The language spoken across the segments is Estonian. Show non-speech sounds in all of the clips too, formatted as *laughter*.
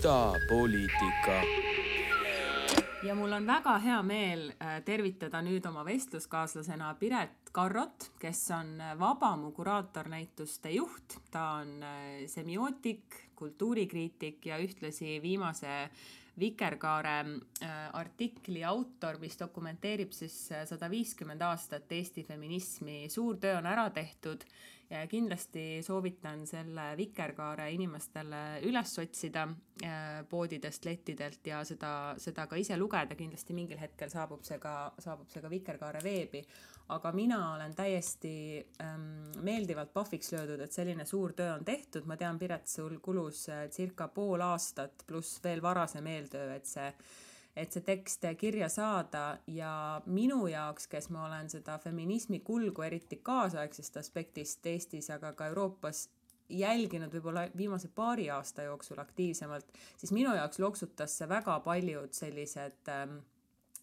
idapoliitika. ja mul on väga hea meel äh, tervitada nüüd oma vestluskaaslasena Piret Karrot, kes on äh, Vabamu kuraatornäituste juht. ta on äh, semiootik, kultuurikriitik ja ühtlasi viimase Vikerkaare artikli autor, mis dokumenteerib siis sada viiskümmend aastat Eesti feminismi. suur töö on ära tehtud kindlasti soovitan selle Vikerkaare inimestele üles otsida äh, poodidest, lettidelt ja seda, seda ka ise lugeda, kindlasti mingil hetkel saabub see ka, saabub see ka Vikerkaare veebi. aga mina olen täiesti ähm, meeldivalt pahviks löödud, et selline suur töö on tehtud, ma tean, Piret, sul kulus äh, circa pool aastat pluss veel varasem eeltöö, et see et see tekst kirja saada ja minu jaoks, kes ma olen seda feminismi kulgu eriti kaasaegsest aspektist Eestis, aga ka Euroopas jälginud võib-olla viimase paari aasta jooksul aktiivsemalt, siis minu jaoks loksutas see väga paljud sellised ähm,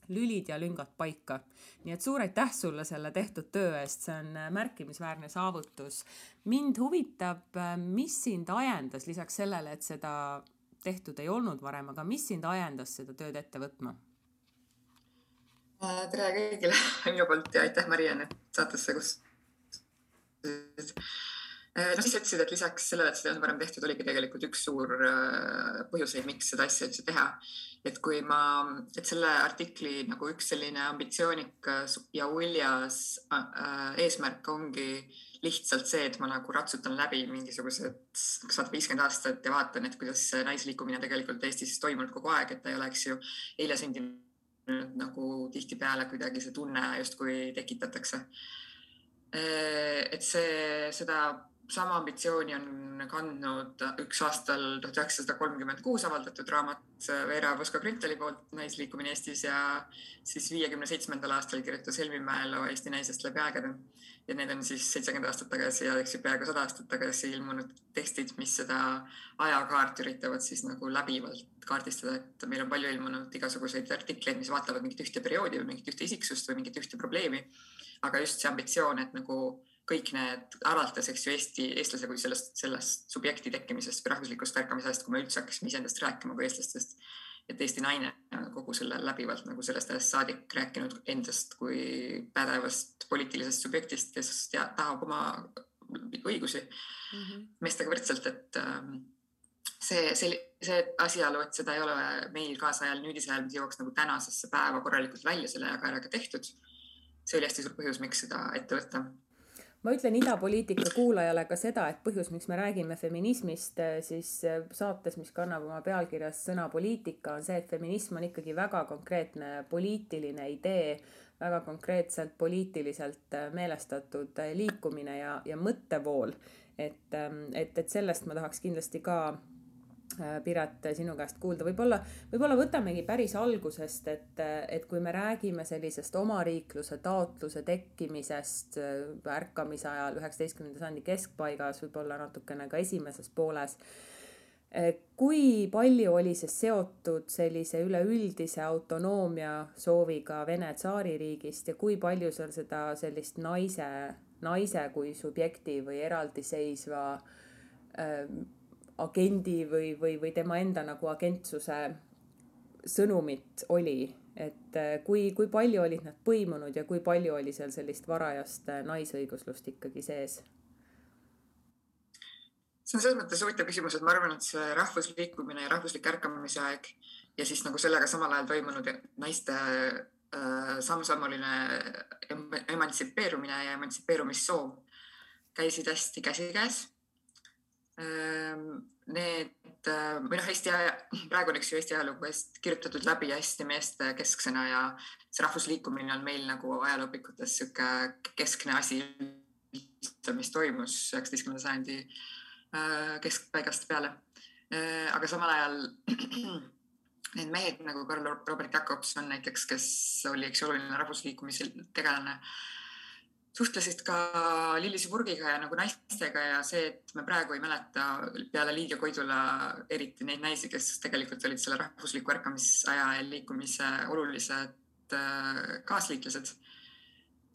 lülid ja lüngad paika. nii et suur aitäh sulle selle tehtud töö eest, see on äh, märkimisväärne saavutus. mind huvitab, äh, mis sind ajendas lisaks sellele, et seda tehtud ei olnud varem, aga mis sind ajendas seda tööd ette võtma? Äh, tere kõigile *laughs* minu poolt ja aitäh, Mariann, et saatesse, kus. Äh, no siis ütlesid, et lisaks sellele, et seda olnud varem tehtud, oligi tegelikult üks suur äh, põhjuseid, miks seda asja üldse teha. et kui ma, et selle artikli nagu üks selline ambitsioonikas ja uljas eesmärk ongi lihtsalt see, et ma nagu ratsutan läbi mingisugused sada viiskümmend aastat ja vaatan, et kuidas naisliikumine tegelikult Eestis toimunud kogu aeg, et ta ei oleks ju eile sündinud nagu tihtipeale kuidagi see tunne justkui tekitatakse. et see, seda sama ambitsiooni on kandnud üks aastal tuhat üheksasada kolmkümmend kuus avaldatud raamat Veera Voska-Grünthali poolt Naisliikumine Eestis ja siis viiekümne seitsmendal aastal kirjutas Helmi Mäelo Eesti naisest läbi aegade ja need on siis seitsekümmend aastat tagasi ja eks ju peaaegu sada aastat tagasi ilmunud tekstid, mis seda ajakaart üritavad siis nagu läbivalt kaardistada, et meil on palju ilmunud igasuguseid artikleid, mis vaatavad mingit ühte perioodi või mingit ühte isiksust või mingit ühte probleemi. aga just see ambitsioon, et nagu kõik need, alates, eks ju, Eesti, eestlase kui sellest, sellest subjekti tekkimisest või rahvuslikust ärkamisest, kui me üldse hakkasime iseendast rääkima kui eestlastest et Eesti naine kogu selle läbivalt nagu sellest ajast saadik rääkinud endast kui pädevast poliitilisest subjektist, kes teab, tahab oma õigusi mm -hmm. meestega võrdselt, et ähm, see, see, see asjaolu, et seda ei ole meil kaasajal nüüdisajal, mis jõuaks nagu tänasesse päeva korralikult välja selle ajaga tehtud. see oli hästi suur põhjus, miks seda ette võtta ma ütlen idapoliitika kuulajale ka seda, et põhjus, miks me räägime feminismist, eh, siis eh, saates, mis kannab oma pealkirjas sõna poliitika, on see, et feminism on ikkagi väga konkreetne poliitiline idee, väga konkreetselt poliitiliselt eh, meelestatud liikumine ja, ja mõttevool. et, et, et sellest ma tahaks kindlasti ka Piret, sinu käest kuulda, võib-olla, võib-olla võtamegi päris algusest, et, et kui me räägime sellisest omariikluse taotluse tekkimisest äh, ärkamise ajal üheksateistkümnenda sajandi keskpaigas, võib-olla natukene ka esimeses pooles. Äh, kui palju oli see seotud sellise üleüldise autonoomia sooviga Vene tsaaririigist ja kui palju seal seda sellist naise, naise kui subjekti või eraldiseisva agendi või, või, või tema enda nagu agentsuse sõnumit oli, et äh, kui, kui palju olid nad põimunud ja kui palju oli seal sellist varajast äh, naisõiguslust ikkagi sees? see on selles mõttes huvitav küsimus, et ma arvan, et see rahvusliikumine ja rahvuslik ärkamise aeg ja siis nagu sellega samal ajal toimunud naiste äh, samm-sammuline emantsipeerumine ja emantsipeerumissoov käisid hästi käsikäes need äh, või noh, Eesti praegu on eks ju Eesti ajalugu kirjutatud läbi hästi meestekesksena ja see rahvusliikumine on meil nagu ajalooõpikutes sihuke keskne asi, mis toimus üheksateistkümnenda sajandi äh, keskpaigast peale. Äh, aga samal ajal *clears throat* need mehed nagu Karl Robert Jakobson näiteks, kes oli, eks ju, oluline rahvusliikumise tegelane suhtlesid ka Lillis Vurgiga ja nagu naistega ja see, et me praegu ei mäleta peale Liidia Koidula eriti neid naisi, kes tegelikult olid selle rahvusliku ärkamisaja ja liikumise olulised äh, kaasliitlased.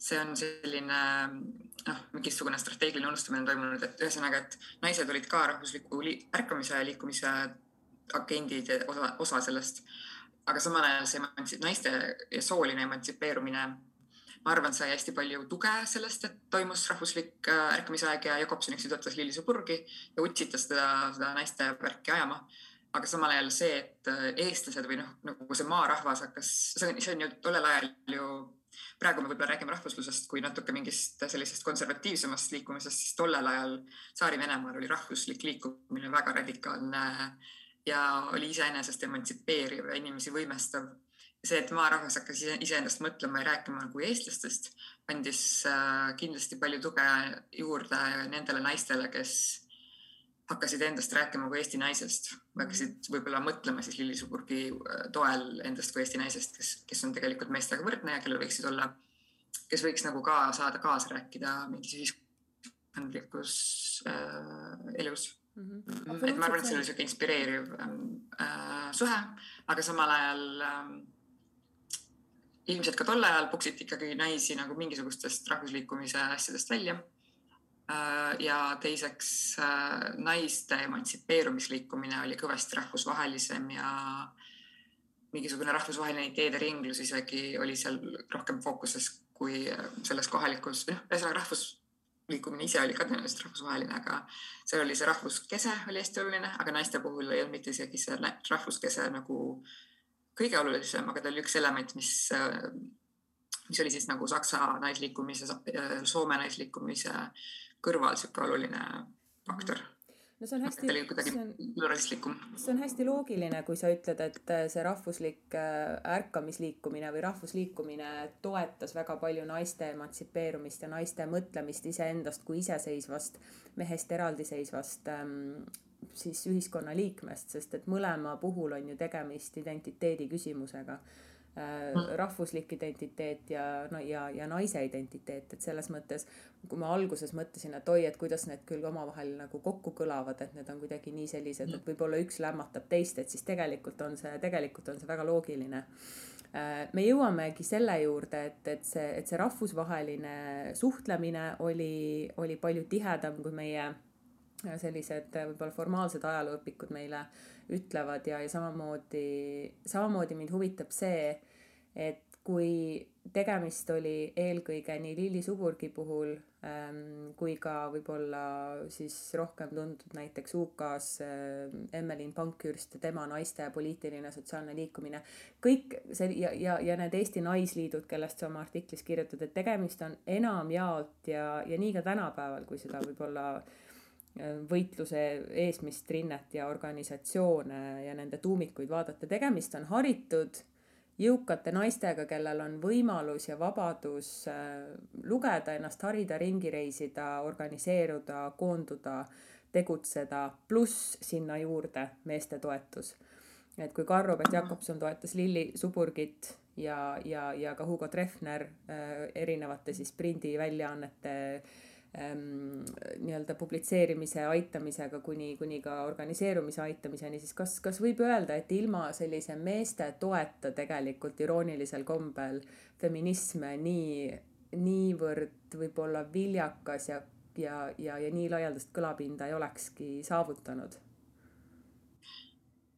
see on selline noh, mingisugune strateegiline unustamine on toimunud, et ühesõnaga, et naised olid ka rahvusliku ärkamise ja liikumise agendid ja osa, osa sellest. aga samal ajal see naiste sooline emantsipeerumine, ma arvan, sai hästi palju tuge sellest, et toimus rahvuslik äh, ärkamisaeg ja Jakobsoniks juhatas Lilli Suburgi ja utsitas teda seda naiste värki ajama aga samal ajal see, et äh, eestlased või noh, nagu see maarahvas hakkas, see on, see on ju tollel ajal ju praegu me võib-olla räägime rahvuslusest kui natuke mingist sellisest konservatiivsemast liikumisest, siis tollel ajal Tsaari-Venemaal oli rahvuslik liikumine väga radikaalne ja oli iseenesest emantsipeeriv ja inimesi võimestav. See, et maarahvas hakkas iseendast mõtlema ja rääkima kui eestlastest, andis äh, kindlasti palju tuge juurde nendele naistele, kes hakkasid endast rääkima kui Eesti naisest, hakkasid võib-olla mõtlema siis Lilli Suburgi äh, toel endast kui Eesti naisest, kes, kes on tegelikult meestega võrdne ja kellel võiksid olla, kes võiks nagu ka saada kaasa rääkida mingis ühiskondlikus äh, elus mm. -hmm. et ma arvan, et see oli sihuke inspireeriv ähm, äh, suhe, aga samal ajal äh, ilmselt ka tol ajal puksiti ikkagi naisi nagu mingisugustest rahvusliikumise asjadest välja. Äh, ja teiseks äh, naiste emantsipeerumisliikumine oli kõvasti rahvusvahelisem ja mingisugune rahvusvaheline ideede ringlus isegi oli seal rohkem fookuses kui selles kohalikus, noh, ühesõnaga rahvusliikumine ise oli ka tõenäoliselt rahvusvaheline, aga seal oli see rahvuskese oli hästi oluline, aga naiste puhul ei olnud mitte isegi see rahvuskese nagu kõige olulisem, aga ta oli üks element, mis, mis oli siis nagu Saksa naisliikumise, Soome naisliikumise kõrval sihuke oluline faktor. No see on hästi, see on, see on hästi loogiline, kui sa ütled, et äh, see rahvuslik äh, ärkamisliikumine või rahvusliikumine toetas väga palju naiste emantsipeerumist ja naiste mõtlemist iseendast kui iseseisvast, mehest eraldiseisvast ähm, siis ühiskonnaliikmest, sest et mõlema puhul on ju tegemist identiteedi küsimusega Äh, mm. rahvuslik identiteet ja no ja, ja naise identiteet, et selles mõttes, kui ma alguses mõtlesin, et oi, et kuidas need küll omavahel nagu kokku kõlavad, et need on kuidagi nii sellised, et võib-olla üks lämmatab teist, et siis tegelikult on see, tegelikult on see väga loogiline. Äh, me jõuamegi selle juurde, et, et see, et see rahvusvaheline suhtlemine oli, oli palju tihedam kui meie sellised võib-olla formaalsed ajalooõpikud meile ütlevad ja, ja samamoodi, samamoodi mind huvitab see, et kui tegemist oli eelkõige nii Lilli Suburgi puhul ähm, kui ka võib-olla siis rohkem tuntud näiteks UK-s äh, Emmeline Pankhurst ja tema naiste poliitiline sotsiaalne liikumine. kõik see ja, ja, ja need Eesti naisliidud, kellest sa oma artiklis kirjutad, et tegemist on enamjaolt ja, ja nii ka tänapäeval, kui seda võib-olla äh, võitluse eesmist rinnet ja organisatsioone ja nende tuumikuid vaadata, tegemist on haritud jõukate naistega, kellel on võimalus ja vabadus äh, lugeda ennast, harida, ringi reisida, organiseeruda, koonduda, tegutseda, pluss sinna juurde meeste toetus. et kui Karl-Robert Jakobson toetas Lilli Suburgit ja, ja, ja ka Hugo Treffner äh, erinevate siis prindiväljaannete äh, ähm, nii-öelda publitseerimise aitamisega kuni, kuni ka organiseerumise aitamiseni, siis kas, kas võib öelda, et ilma sellise meeste toeta tegelikult iroonilisel kombel feminism nii, niivõrd võib-olla viljakas ja, ja, ja, ja nii laialdast kõlapinda ei olekski saavutanud?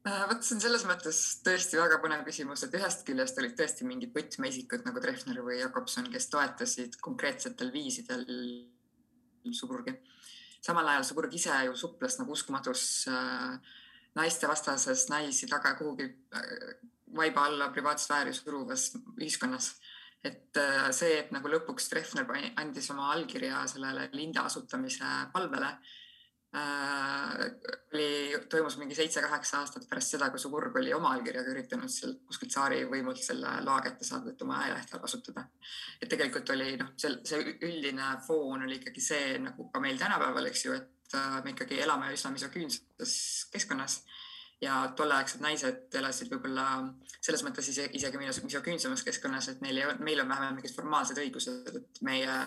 Äh, vot see on selles mõttes tõesti väga põnev küsimus, et ühest küljest olid tõesti mingid võtmeisikud nagu Treffner või Jakobson, kes toetasid konkreetsetel viisidel Suburgi. samal ajal Suburg ise ju suples nagu uskumatus äh, naistevastases, naisi taga kuhugi äh, vaiba alla privaatsfääri suruvas ühiskonnas. et äh, see, et nagu lõpuks Treffner andis oma allkirja sellele Linda asutamise palvele Äh, oli, toimus mingi seitse-kaheksa aastat pärast seda, kui Suburg oli oma allkirjaga üritanud seal kuskilt tsaari võimult selle loa kätte saada, et oma ajalehte kasutada. et tegelikult oli noh, see, see üldine foon oli ikkagi see nagu ka meil tänapäeval, eks ju, et äh, me ikkagi elame üsna misoküünses keskkonnas ja tolleaegsed naised elasid võib-olla selles mõttes ise, isegi misoküünsemas keskkonnas, et neil ei, meil on vähemalt mingid formaalsed õigused, et meie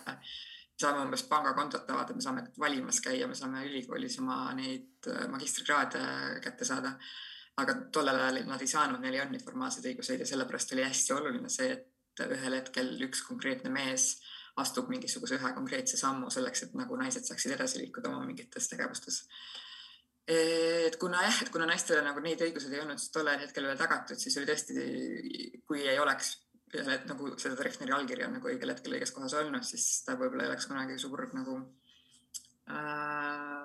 saame umbes pangakontot avada, me saame valimas käia, me saame ülikoolis oma neid äh, magistrikraade kätte saada. aga tollel ajal nad ei saanud, neil ei olnud neid formaalseid õiguseid ja sellepärast oli hästi oluline see, et ühel hetkel üks konkreetne mees astub mingisuguse ühe konkreetse sammu selleks, et nagu naised saaksid edasi liikuda oma mingites tegevustes. et kuna jah, et kuna naistele nagu neid õigused ei olnud tollel hetkel veel tagatud, siis oli tõesti, kui ei oleks ühel hetkel nagu seda Treffneri allkirja nagu õigel hetkel õiges kohas olnud, siis ta võib-olla ei oleks kunagi suur nagu äh,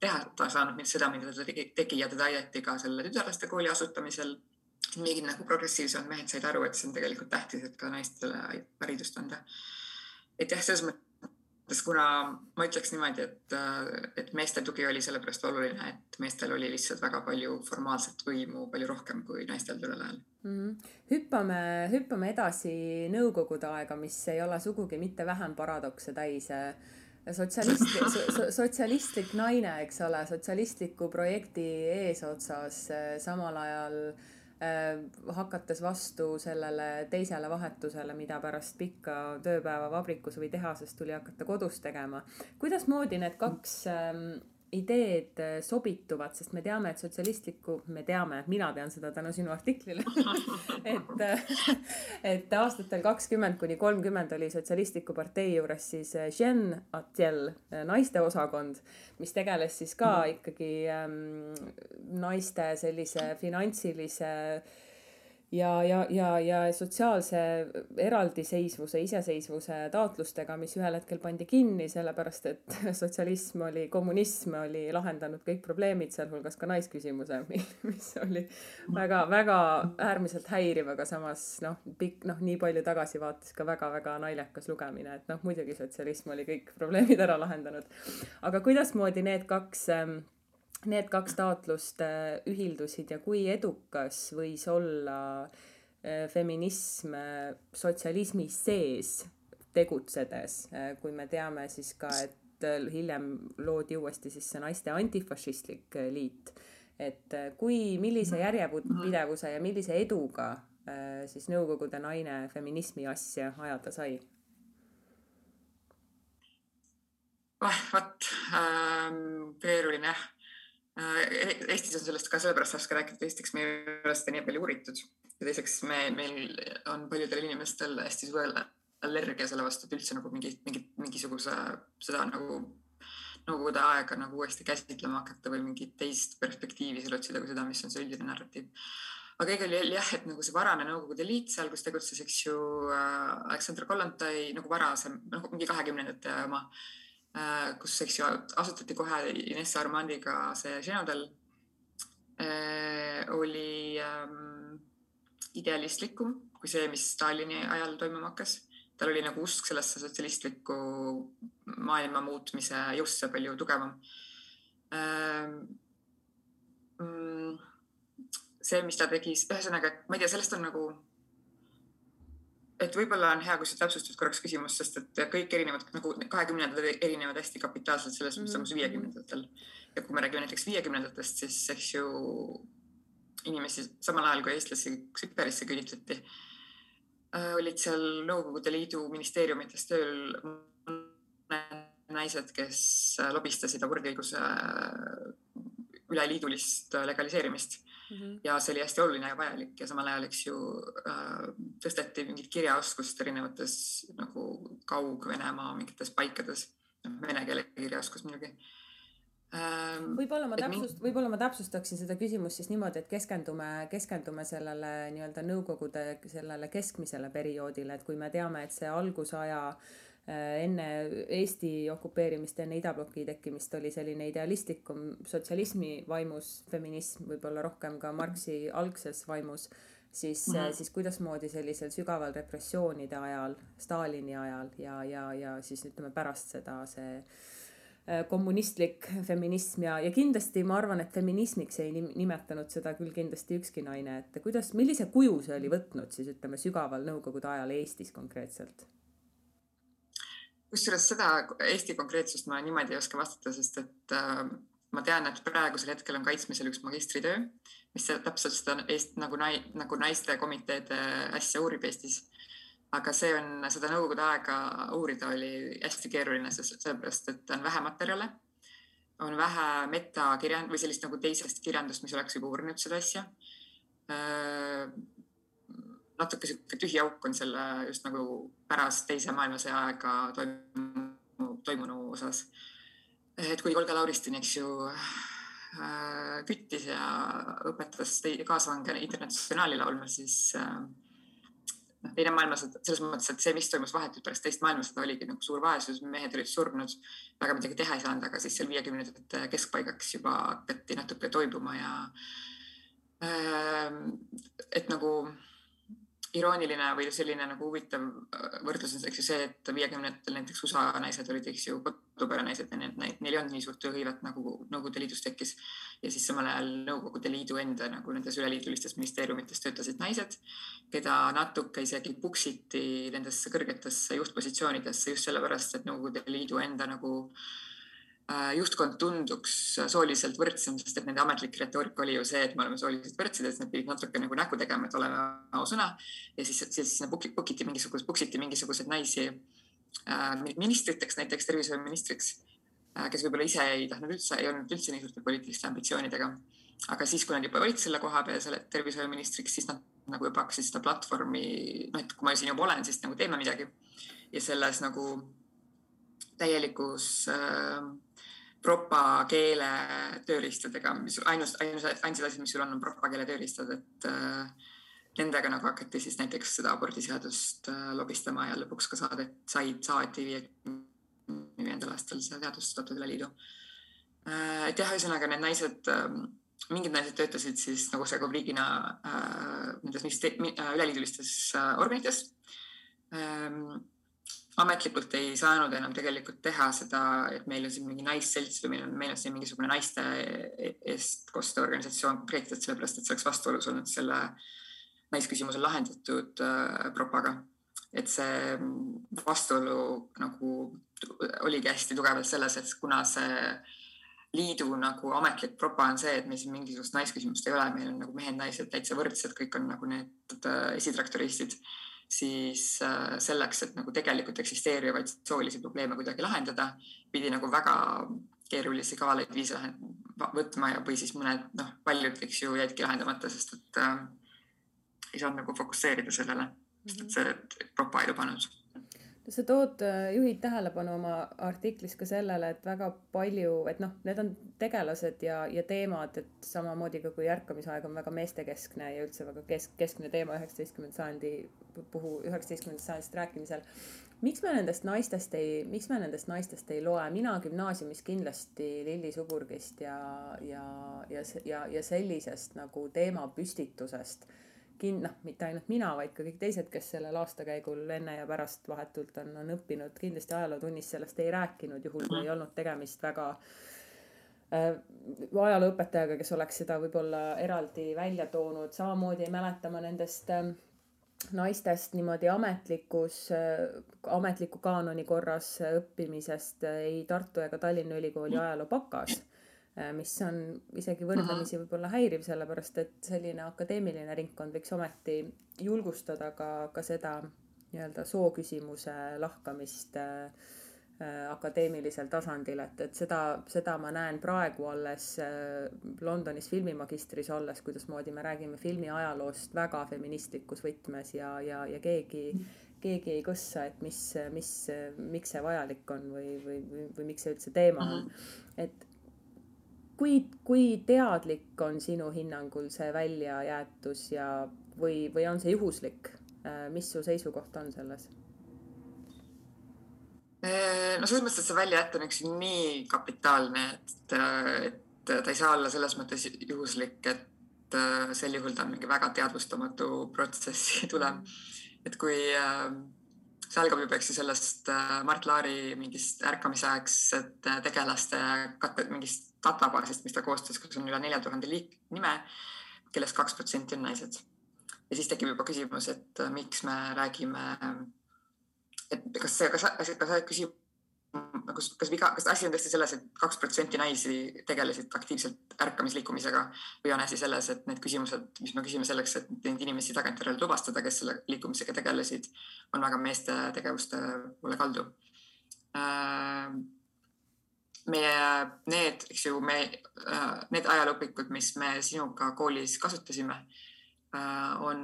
teha ta saanud seda, mida ta tegi, tegi ja teda aidati ka selle tütarlaste kooli asutamisel. mingid nagu progressiivsemad mehed said aru, et see on tegelikult tähtis, et ka naistele haridust anda. et jah, selles mõttes sest kuna ma ütleks niimoodi, et, et meeste tugi oli sellepärast oluline, et meestel oli lihtsalt väga palju formaalset võimu, palju rohkem kui naistel tollel ajal mm. -hmm. hüppame, hüppame edasi nõukogude aega, mis ei ole sugugi mitte vähem paradokse täis sotsialistlik, *laughs* sotsialistlik naine, eks ole, sotsialistliku projekti eesotsas, samal ajal Äh, hakates vastu sellele teisele vahetusele, mida pärast pikka tööpäeva vabrikus või tehases tuli hakata kodus tegema. kuidasmoodi need kaks ähm, ideed äh, sobituvad, sest me teame, et sotsialistlikku, me teame, mina tean seda tänu sinu artiklile *laughs* et, äh, et aastatel kakskümmend kuni kolmkümmend oli Sotsialistliku partei juures siis Jean Atiel naiste osakond, mis tegeles siis ka ikkagi ähm, naiste sellise finantsilise ja, ja, ja, ja sotsiaalse eraldiseisvuse, iseseisvuse taotlustega, mis ühel hetkel pandi kinni, sellepärast et *laughs* sotsialism oli, kommunism oli lahendanud kõik probleemid, sealhulgas ka naisküsimuse, *laughs* mis oli väga-väga äärmiselt häiriv, aga samas noh, pikk noh, nii palju tagasivaates ka väga-väga naljakas lugemine, et noh, muidugi sotsialism oli kõik probleemid ära lahendanud. aga kuidasmoodi need kaks ähm, need kaks taotlust äh, ühildusid ja kui edukas võis olla äh, feminism äh, sotsialismi sees tegutsedes, kui me teame siis ka, et hiljem loodi uuesti siis see naiste antifašistlik liit. et kui, millise järjepidevuse ja millise eduga siis Nõukogude naine feminismi asja ajada sai? vot ähm, keeruline Eestis on sellest ka sellepärast raske rääkida, esiteks me ei ole seda nii palju uuritud ja teiseks me, meil on paljudel inimestel hästi suur allergia selle vastu, et üldse nagu mingi, mingi, mingisuguse seda nagu nõukogude aega nagu uuesti käsitlema hakata või mingit teist perspektiivi seal otsida kui seda, mis on see üldine narratiiv. aga igal juhul jah, et nagu see varane Nõukogude Liit seal, kus tegutses, eks ju äh, Aleksandr Kollontai nagu varasem, noh mingi kahekümnendate oma äh, Äh, kus, eks ju, asutati kohe Ines Armandiga see Genodel, äh, oli ähm, idealistlikum kui see, mis Stalini ajal toimuma hakkas. tal oli nagu usk sellesse sotsialistlikku maailma muutmise jõusse palju tugevam ähm,. Mm, see, mis ta tegi, ühesõnaga, ma ei tea, sellest on nagu et võib-olla on hea, kui sa täpsustad korraks küsimust, sest et kõik erinevad nagu kahekümnendad erinevad hästi kapitaalselt selles mm -hmm. viiekümnendatel. ja kui me räägime näiteks viiekümnendatest, siis eks ju inimesi samal ajal kui eestlasi Siberisse küüditati äh,, olid seal Nõukogude Liidu ministeeriumites tööl naised, kes lobistasid abordiõiguse üleliidulist legaliseerimist mm. -hmm. ja see oli hästi oluline ja vajalik ja samal ajal, eks ju äh, tõsteti mingit kirjaoskust erinevates nagu Kaug-Venemaa mingites paikades, vene keele kirjaoskus muidugi ähm, võib-olla ma täpsust-, võib-olla ma täpsustaksin seda küsimust siis niimoodi, et keskendume, keskendume sellele nii-öelda Nõukogude sellele keskmisele perioodile, et kui me teame, et see algusaja Äh, enne Eesti okupeerimist, enne idabloki tekkimist oli selline idealistlikum sotsialismi vaimus feminism, võib-olla rohkem ka Marxi algses vaimus, siis mm, -hmm. siis kuidasmoodi sellisel sügaval repressioonide ajal, Stalini ajal ja, ja, ja siis ütleme pärast seda see äh, kommunistlik feminism ja, ja kindlasti ma arvan, et feminismiks ei nimetanud seda küll kindlasti ükski naine, et kuidas, millise kuju see oli võtnud siis ütleme sügaval nõukogude ajal Eestis konkreetselt kusjuures seda Eesti konkreetsust ma niimoodi ei oska vastata, sest et äh, ma tean, et praegusel hetkel on kaitsmisel üks magistritöö, mis täpselt seda Eest, nagu nai-, nagu naiste komiteede asja uurib Eestis. aga see on, seda nõukogude aega uurida oli hästi keeruline, sellepärast et on vähe materjale, on vähe metakirjand- või sellist nagu teisest kirjandust, mis oleks juba uurinud seda asja äh, natuke sihuke tühi auk on selle just nagu pärast teise maailmasõja aega toimunu, toimunu osas. et kui Olga Lauristin, eks ju äh,, küttis ja õpetas kaasvange internatsionaali laulma, siis äh, noh, teine maailmasõda selles mõttes, et see, mis toimus vahetult pärast teist maailmasõda, oligi nagu suur vaesus, mehed olid surnud, väga midagi teha ei saanud, aga siis seal viiekümnendate keskpaigaks juba hakati natuke toibuma ja äh, et nagu irooniline või selline nagu huvitav äh, võrdlus on eks ju see, et viiekümnendatel näiteks USA naised olid, eks ju, kodupere-naised ja neil, ei olnud nii suurt tööhõivet nagu Nõukogude Liidus tekkis. ja siis samal ajal Nõukogude Liidu enda nagu nendes üleliidulistes ministeeriumites töötasid naised, keda natuke isegi puksiti nendesse kõrgetesse juhtpositsioonidesse just sellepärast, et Nõukogude Liidu enda nagu Äh, juhtkond tunduks sooliselt võrdsem, sest et nende ametlik retoorika oli ju see, et me oleme sooliselt võrdsed, et nad pidid natuke nagu näkku tegema, et oleme ausõna. ja siis, siis sinna pukiti mingisugust, puksiti mingisuguseid naisi äh, ministriteks, näiteks tervishoiuministriks äh,, kes võib-olla ise ei tahtnud üldse, ei olnud üldse nii suurte poliitiliste ambitsioonidega. aga siis, kui nad juba olid selle koha peal, selle tervishoiuministriks, siis nad nagu juba hakkasid seda platvormi, noh, et kui ma siin juba olen, siis nagu teeme midagi. ja selles nagu täielikus äh, propakeele tööriistadega, mis ainus, ainus, ainsad asjad, mis sul on, on propakeele tööriistad, et äh, nendega nagu hakati siis näiteks seda abordiseadust äh, lobistama ja lõpuks ka saadet, said, saati viiekümne viiendal aastal see seadus toodud üle liidu äh,. et jah, ühesõnaga need naised äh,, mingid naised töötasid siis nagu see riigina äh, nendes äh, üleliidulistes äh, organites ähm, ametlikult ei saanud enam tegelikult teha seda, et meil on siin mingi naisselts või meil on, meil on siin mingisugune naiste eestkoste organisatsioon konkreetselt sellepärast, et see oleks vastuolus olnud selle naisküsimuse lahendatud äh, propaga. et see vastuolu nagu oligi hästi tugevalt selles, et kuna see liidu nagu ametlik propa on see, et meil siin mingisugust naisküsimust ei ole, meil on nagu mehed-naised täitsa võrdsed, kõik on nagu need äh, esitraktoristid siis äh, selleks, et nagu tegelikult eksisteerivaid soolisi probleeme kuidagi lahendada, pidi nagu väga keerulisi kavalaid viise võtma ja, või siis mõned noh, paljud, eks ju, jäidki lahendamata, sest et äh, ei saanud nagu fokusseerida sellele mm, -hmm. sest et see propa ei lubanud sa tood, äh, juhid tähelepanu oma artiklis ka sellele, et väga palju, et noh, need on tegelased ja, ja teemad, et samamoodi ka kui ärkamisaeg on väga meestekeskne ja üldse väga kesk, keskne teema üheksateistkümnenda sajandi puhul, üheksateistkümnendast sajandist rääkimisel. miks me nendest naistest ei, miks me nendest naistest ei loe, mina gümnaasiumis kindlasti Lilli Suburgist ja, ja, ja, ja, ja sellisest nagu teemapüstitusest kin-, noh, mitte ainult mina, vaid ka kõik teised, kes sellel aastakäigul enne ja pärast vahetult on, on õppinud, kindlasti ajalootunnis sellest ei rääkinud, juhul kui ei olnud tegemist väga äh, ajalooõpetajaga, kes oleks seda võib-olla eraldi välja toonud, samamoodi ei mäleta ma nendest äh, naistest niimoodi ametlikus äh,, ametliku kaanoni korras õppimisest äh, ei Tartu ega Tallinna Ülikooli ajaloo bakas mis on isegi võrdlemisi võib-olla häiriv, sellepärast et selline akadeemiline ringkond võiks ometi julgustada ka, ka seda nii-öelda sooküsimuse lahkamist äh, äh, akadeemilisel tasandil, et, et seda, seda ma näen praegu alles äh, Londonis filmimagistris olles, kuidasmoodi me räägime filmi ajaloost väga feministlikus võtmes ja, ja, ja keegi keegi ei kõssa, et mis, mis, miks see vajalik on või, või, või, või miks see üldse teema on. et kui, kui teadlik on sinu hinnangul see väljajäetus ja, või, või on see juhuslik? Äh, mis su seisukoht on selles? Äh, no selles mõttes, et see väljajätt on üks nii kapitaalne, et, et ta ei saa olla selles mõttes juhuslik, et äh, sel juhul ta on mingi väga teadvustamatu protsessi tulem. et kui see algab juba, eks ju, sellest Mart Laari mingist ärkamisaegset tegelaste mingist databaasist, mis ta koostas, kus on üle nelja tuhande liik-, nime, kellest kaks protsenti on naised. ja siis tekib juba küsimus, et äh, miks me räägime, et kas see, kas, kas, kas küsib nagu, kas viga, kas asi on tõesti selles, et kaks protsenti naisi tegelesid aktiivselt ärkamisliikumisega või on asi selles, et need küsimused, mis me küsime selleks, et neid inimesi tagantjärele tuvastada, kes selle liikumisega tegelesid, on väga meeste tegevuste poole kaldu äh, meie need, eks ju, me, äh, need ajalooõpikud, mis me sinuga koolis kasutasime, äh, on,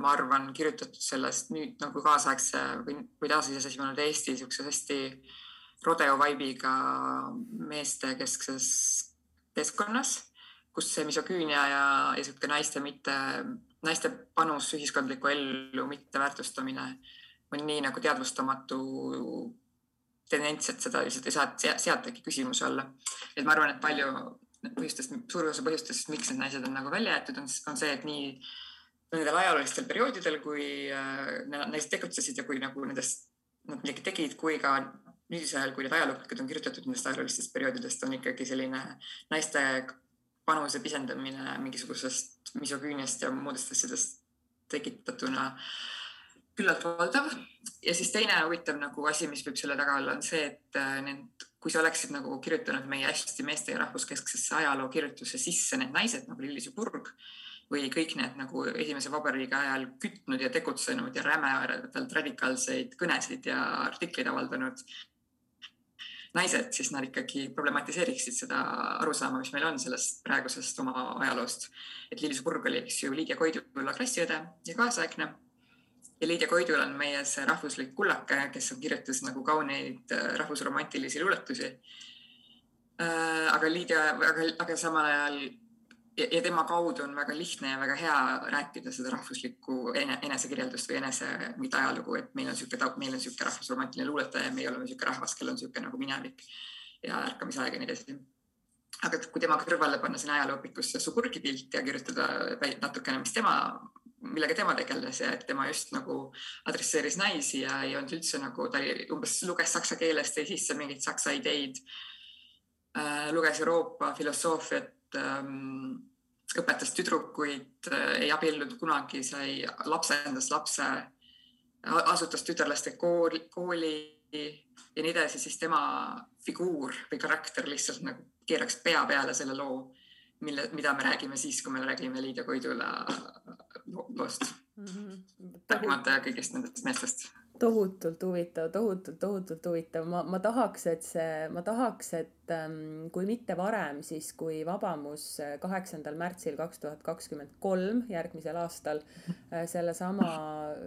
ma arvan, kirjutatud sellest nüüd nagu kaasaegse või, või taasiseseisvunud Eesti siukses hästi rodeo vibe'iga meestekeskses keskkonnas, kus see misoküünia ja, ja sihuke naiste mitte, naiste panus ühiskondlikku ellu mitteväärtustamine on nii nagu teadvustamatu tendents, et seda lihtsalt ei saa seatagi küsimuse alla. et ma arvan, et palju põhjustest, suur osa põhjustest, miks need naised on nagu välja jäetud, on, on see, et nii nendel ajaloolistel perioodidel, kui äh, naised tegutsesid ja kui nagu nendest, nad midagi tegid, kui ka nüüdisel ajal, kui need ajaloolased on kirjutatud nendest ajaloolistest perioodidest, on ikkagi selline naiste panuse pisendamine mingisugusest misoküüniast ja muudest asjadest tekitatuna küllalt valdav. ja siis teine huvitav nagu asi, mis võib selle taga olla, on see, et äh, need, kui sa oleksid nagu kirjutanud meie hästi meeste ja rahvuskesksesse ajalookirjutuse sisse need naised nagu Lillis ja Purg või kõik need nagu esimese vabariigi ajal kütnud ja tegutsenud ja rämedalt radikaalseid kõnesid ja artikleid avaldanud naised, siis nad ikkagi problematiseeriksid seda arusaama, mis meil on sellest praegusest oma ajaloost. et Liilis Purg oli, eks ju, Liidia Koidula klassiõde ja kaasaegne. Ja Liidia Koidul on meie see rahvuslik kullake, kes on kirjutas nagu kauneid äh, rahvusromantilisi luuletusi. Äh, aga Liidia, aga, aga samal ajal ja, ja tema kaudu on väga lihtne ja väga hea rääkida seda rahvuslikku enesekirjeldust või enese mingit ajalugu, et meil on niisugune, meil on niisugune rahvusromantiline luuletaja ja meie oleme niisugune rahvas, kellel on niisugune nagu minevik ja ärkamisaeg ja nii edasi. aga kui tema kõrvale panna sinna ajalooõpikusse Suburgi pilt ja kirjutada natukene, mis tema, millega tema tegeles ja et tema just nagu adresseeris naisi ja ei olnud üldse nagu, ta umbes luges saksa keeles, tõi sisse mingeid saksa ideid äh,. luges Euroopa filosoofiat ähm, õpetas tüdrukuid, äh, ei abiellunud kunagi, sai lapsendas lapse, asutas tütarlaste kooli, kooli ja nii edasi, siis tema figuur või karakter lihtsalt nagu keeraks pea peale selle loo, mille, mida me räägime siis, kui me räägime Liidia Koidula loost mm. -hmm. rääkimata kõigist nendest meestest tohutult huvitav, tohutult, tohutult huvitav, ma, ma tahaks, et see, ma tahaks, et ähm, kui mitte varem, siis kui Vabamus äh, kaheksandal märtsil kaks tuhat kakskümmend kolm järgmisel aastal äh, sellesama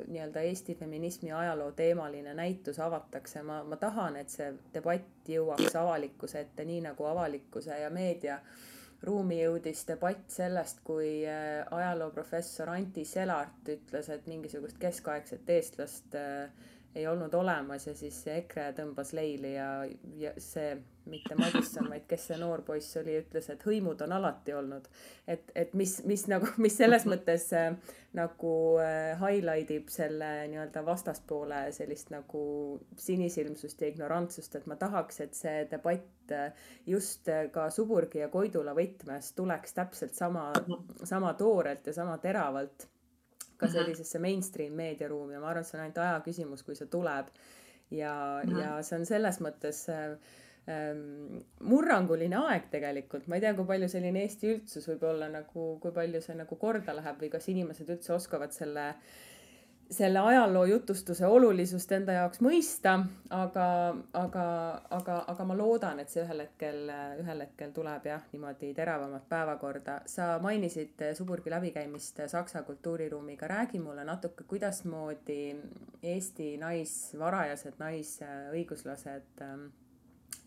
nii-öelda Eesti feminismi ajaloo teemaline näitus avatakse, ma, ma tahan, et see debatt jõuaks avalikkuse ette, nii nagu avalikkuse ja meedia ruumi jõudis debatt sellest, kui äh, ajalooprofessor Anti Selart ütles, et mingisugust keskaegset eestlast äh, ei olnud olemas ja siis EKRE tõmbas leili ja, ja see mitte Madisson, vaid kes see noor poiss oli, ütles, et hõimud on alati olnud. et, et mis, mis nagu, mis selles mõttes äh, nagu äh, highlight ib selle nii-öelda vastaspoole sellist nagu sinisilmsust ja ignorantsust, et ma tahaks, et see debatt äh, just äh, ka Suburgi ja Koidula võtmes tuleks täpselt sama, sama toorelt ja sama teravalt ka sellisesse mainstream meediaruumi ja ma arvan, et see on ainult aja küsimus, kui see tuleb. ja -hmm. ja see on selles mõttes äh, ähm, murranguline aeg tegelikult, ma ei tea, kui palju selline Eesti üldsus võib olla nagu, kui palju see nagu korda läheb või kas inimesed üldse oskavad selle äh, selle ajaloo jutustuse olulisust enda jaoks mõista, aga, aga, aga, aga ma loodan, et see ühel hetkel, ühel hetkel tuleb jah, niimoodi teravamat päevakorda. sa mainisid Suburgi läbikäimist Saksa kultuuriruumiga, räägi mulle natuke, kuidasmoodi Eesti nais, varajased naisõiguslased ähm,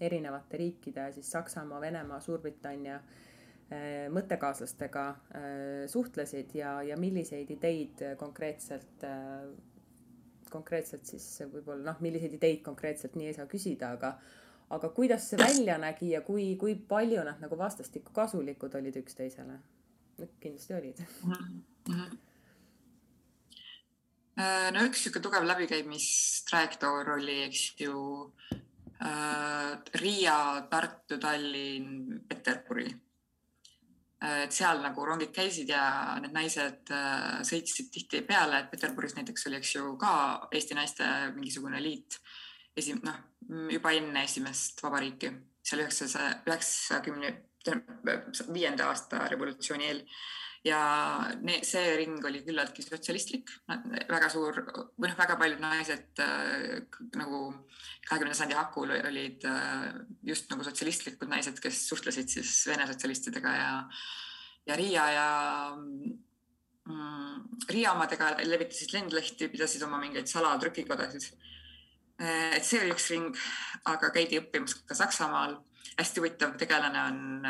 erinevate riikide, siis Saksamaa, Venemaa, Suurbritannia Äh, mõttekaaslastega äh, suhtlesid ja, ja milliseid ideid konkreetselt, äh, konkreetselt siis võib-olla noh, milliseid ideid konkreetselt nii ei saa küsida, aga, aga kuidas see välja nägi ja kui, kui palju nad nagu vastastikku kasulikud olid üksteisele? kindlasti olid mm. -hmm no üks sihuke tugev läbikäimistrajektoor oli, eks ju äh, Riia, Tartu, Tallinn, Peterburi Äh, et seal nagu rongid käisid ja need naised äh, sõitsid tihtipeale, et Peterburis näiteks oli, eks ju, ka Eesti naiste mingisugune liit esim-, noh, juba enne esimest vabariiki, seal üheksasaja, üheksakümne viienda aasta revolutsiooni eel ja see ring oli küllaltki sotsialistlik, väga suur või noh, väga paljud naised äh, nagu kahekümnenda sajandi hakul olid äh, just nagu sotsialistlikud naised, kes suhtlesid siis Vene sotsialistidega ja, ja Riia ja mm, Riia omadega levitasid lendlehti, pidasid oma mingeid salatrükikodasid et see oli üks ring, aga käidi õppimas ka Saksamaal. Hästi huvitav tegelane on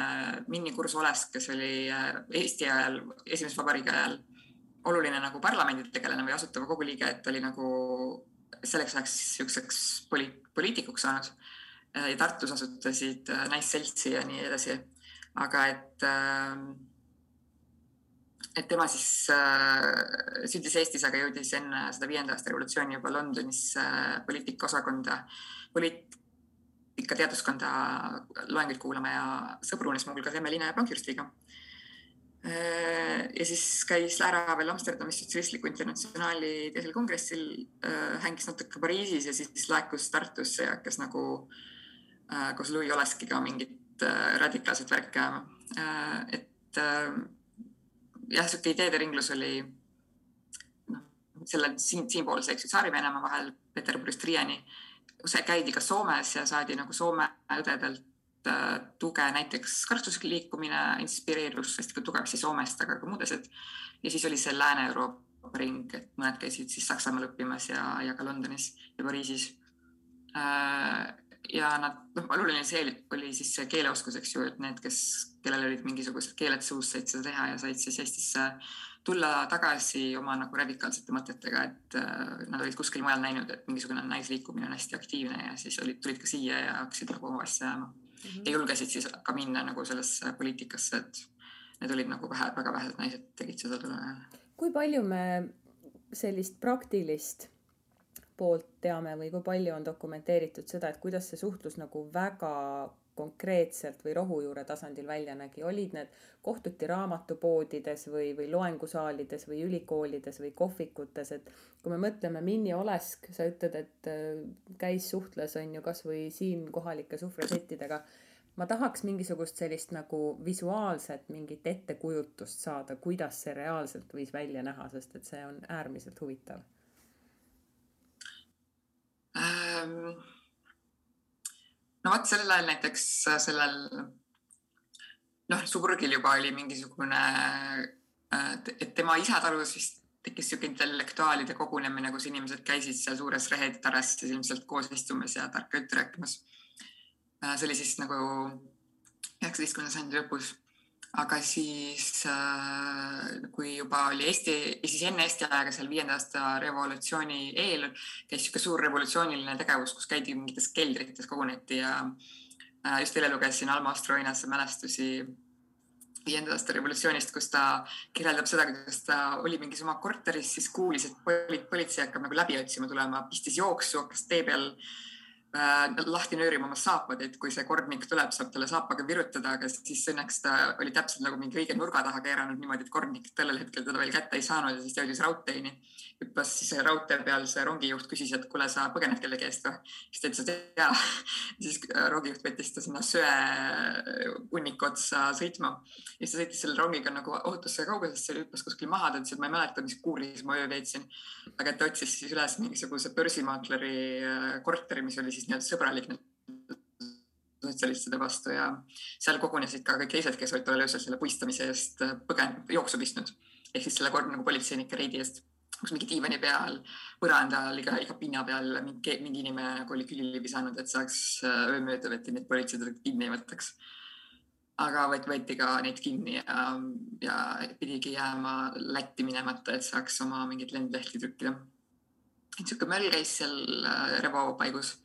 Minni Kurs-Olesk, kes oli Eesti ajal, esimese vabariigi ajal oluline nagu parlamendi tegelane või asutava kogu liige, et oli nagu selleks ajaks niisuguseks poli-, poliitikuks saanud. ja Tartus asutasid Naisseltsi ja nii edasi. aga et äh, et tema siis äh, sündis Eestis, aga jõudis enne seda viienda aasta revolutsiooni juba Londonis äh, poliitikaosakonda, poliitikateaduskonda loenguid kuulama ja sõbrunes muuhulgas Emmeline Pankhurstiga äh,. ja siis käis ära veel Amsterdamis Sotsialistliku Internatsionaali teisel kongressil äh,, hängis natuke Pariisis ja siis laekus Tartusse ja hakkas nagu äh, koos Louis Oleskiga mingit radikaalset värki ajama et jah, sihuke ideede ringlus oli noh, selle siin, siinpoolse, eks ju, Tsaari-Venemaa vahel Peterburist Riiani. Käidi ka Soomes ja saadi nagu Soome õdedelt äh, tuge, näiteks karstusliikumine inspireerus hästi tugevasti Soomest, aga ka muud asjad. ja siis oli see Lääne-Euroopa ring, et mõned käisid siis Saksamaal õppimas ja, ja ka Londonis ja Pariisis äh, ja nad, noh, oluline see oli siis see keeleoskus, eks ju, et need, kes kellel olid mingisugused keeled suus, said seda teha ja said siis Eestisse tulla tagasi oma nagu radikaalsete mõtetega, et äh, nad olid kuskil mujal näinud, et mingisugune naisliikumine on hästi aktiivne ja siis olid, tulid ka siia ja hakkasid nagu oma asja ajama mm. -hmm. ja julgesid siis ka minna nagu sellesse poliitikasse, et need olid nagu vähe, väga vähesed naised tegid seda tollel ajal. kui palju me sellist praktilist poolt teame või kui palju on dokumenteeritud seda, et kuidas see suhtlus nagu väga konkreetselt või rohujuure tasandil välja nägi, olid need, kohtuti raamatupoodides või, või loengusaalides või ülikoolides või kohvikutes, et kui me mõtleme Minni Olesk, sa ütled, et äh, käis, suhtles, on ju, kasvõi siin kohalike sufražettidega. ma tahaks mingisugust sellist nagu visuaalset mingit ettekujutust saada, kuidas see reaalselt võis välja näha, sest et see on äärmiselt huvitav ähm no vot sellel ajal näiteks äh, sellel noh, Suburgil juba oli mingisugune, äh, et tema isa talus vist tekkis sihuke intellektuaalide kogunemine, kus inimesed käisid seal suures rehetaras ilmselt koos istumas ja tarka juttu rääkimas. Äh, see oli siis nagu üheksateistkümnenda sajandi lõpus aga siis äh, kui juba oli Eesti, siis enne Eesti aega seal viienda aasta revolutsiooni eel käis sihuke suur revolutsiooniline tegevus, kus käidi mingites keldrites, koguneti ja äh, just eile lugesin Alma Ostroinase mälestusi viienda aasta revolutsioonist, kus ta kirjeldab seda, kuidas ta oli mingis oma korteris, siis kuulis, et politsei hakkab nagu läbi otsima tulema, pistis jooksu, hakkas tee peal Äh, lahti nöörima oma saapad, et kui see kordnik tuleb, saab talle saapaga virutada, aga siis õnneks ta oli täpselt nagu mingi õige nurga taha keeranud niimoodi, et kordnik tollel hetkel teda veel kätte ei saanud ja siis jõudis raudteeni. hüppas siis raudtee peal, see rongijuht küsis, et kuule, sa põgened kellegi eest või? siis ta ütles, et jaa. siis äh, rongijuht võttis ta sinna söehunniku otsa sõitma. ja siis ta sõitis selle rongiga nagu ohutusse kaugusesse, hüppas kuskil maha, ta ütles, et ma ei mäleta, mis kuuris ma öö veetsin. aga ta otsis siis üles mingisuguse börsimaakleri äh, korteri, mis oli siis nii-öelda sõbralik sotsialistide vastu ja seal kogunesid ka kõik teised, kes olid tollel öösel selle puistamise eest põgen-, jooksu pistnud. ehk siis selle kord nagu politseinike reidi eest, kus mingi diivani peal, põrandal, iga, iga pinna peal mingi, mingi inimene nagu oli külili visanud, et saaks öö mööda võtta, nii et politsei kinni ei võtaks. aga võeti, ka neid kinni ja, ja pidigi jääma Lätti minemata, et saaks oma mingeid lendlehti trükkida. sihuke möll käis seal äh, Revo paigus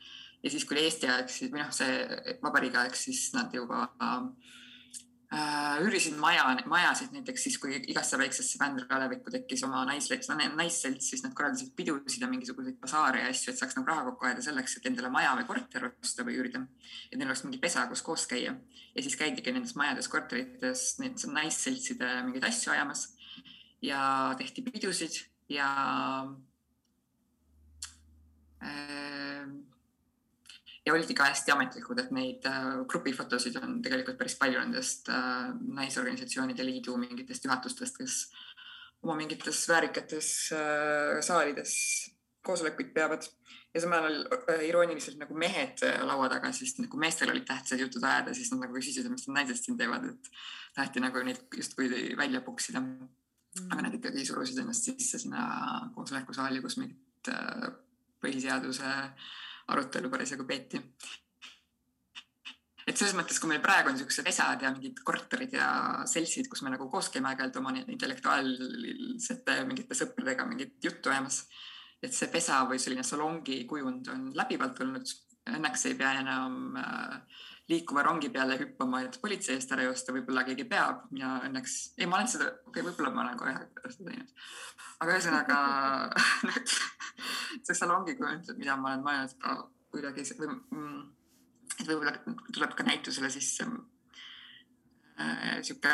ja siis, kui oli Eesti aeg, siis või noh, see vabariigi aeg, siis nad juba äh, üürisid maja, majasid näiteks siis, kui igasse väiksesse bändalevikku tekkis oma naisselts, naisselts, siis nad korraldasid pidusid ja mingisuguseid basaare ja asju, et saaks nagu raha kokku ajada selleks, et endale maja või korter osta või üürida. et neil oleks mingi pesa, kus koos käia ja siis käidigi nendes majades, korterites neid naisseltside mingeid asju ajamas ja tehti pidusid ja äh, ja oldi ka hästi ametlikud, et neid äh, grupifotosid on tegelikult päris palju nendest äh, naisorganisatsioonide liidu mingitest juhatustest, kes oma mingites väärikates äh, saalides koosolekuid peavad. Ja samal ajal äh, irooniliselt nagu mehed äh, laua taga, siis nagu meestel olid tähtsad jutud ajada, siis nad nagu küsisid, mis need naised siin teevad, et taheti nagu neid justkui välja puksida. Aga nad ikkagi surusid ennast sisse sinna koosolekusaali, kus mingit äh, põhiseaduse arutelu parasjagu peeti. et selles mõttes, kui meil praegu on niisugused esad ja mingid korterid ja seltsid, kus me nagu koos käime aeg-ajalt oma intellektuaalsete mingite sõpradega mingit juttu ajamas, et see pesa või selline salongi kujund on läbivalt olnud. Õnneks ei pea enam äh, liikuva rongi peale hüppama, et politsei eest ära joosta, võib-olla keegi peab. mina õnneks, ei, ma olen seda, okei okay,, võib-olla ma olen kohe seda teinud. aga ühesõnaga *laughs* *laughs* see salongi kujund, mida ma olen mõelnud ka kuidagi või mm, et võib-olla tuleb ka näitusele siis äh, sihuke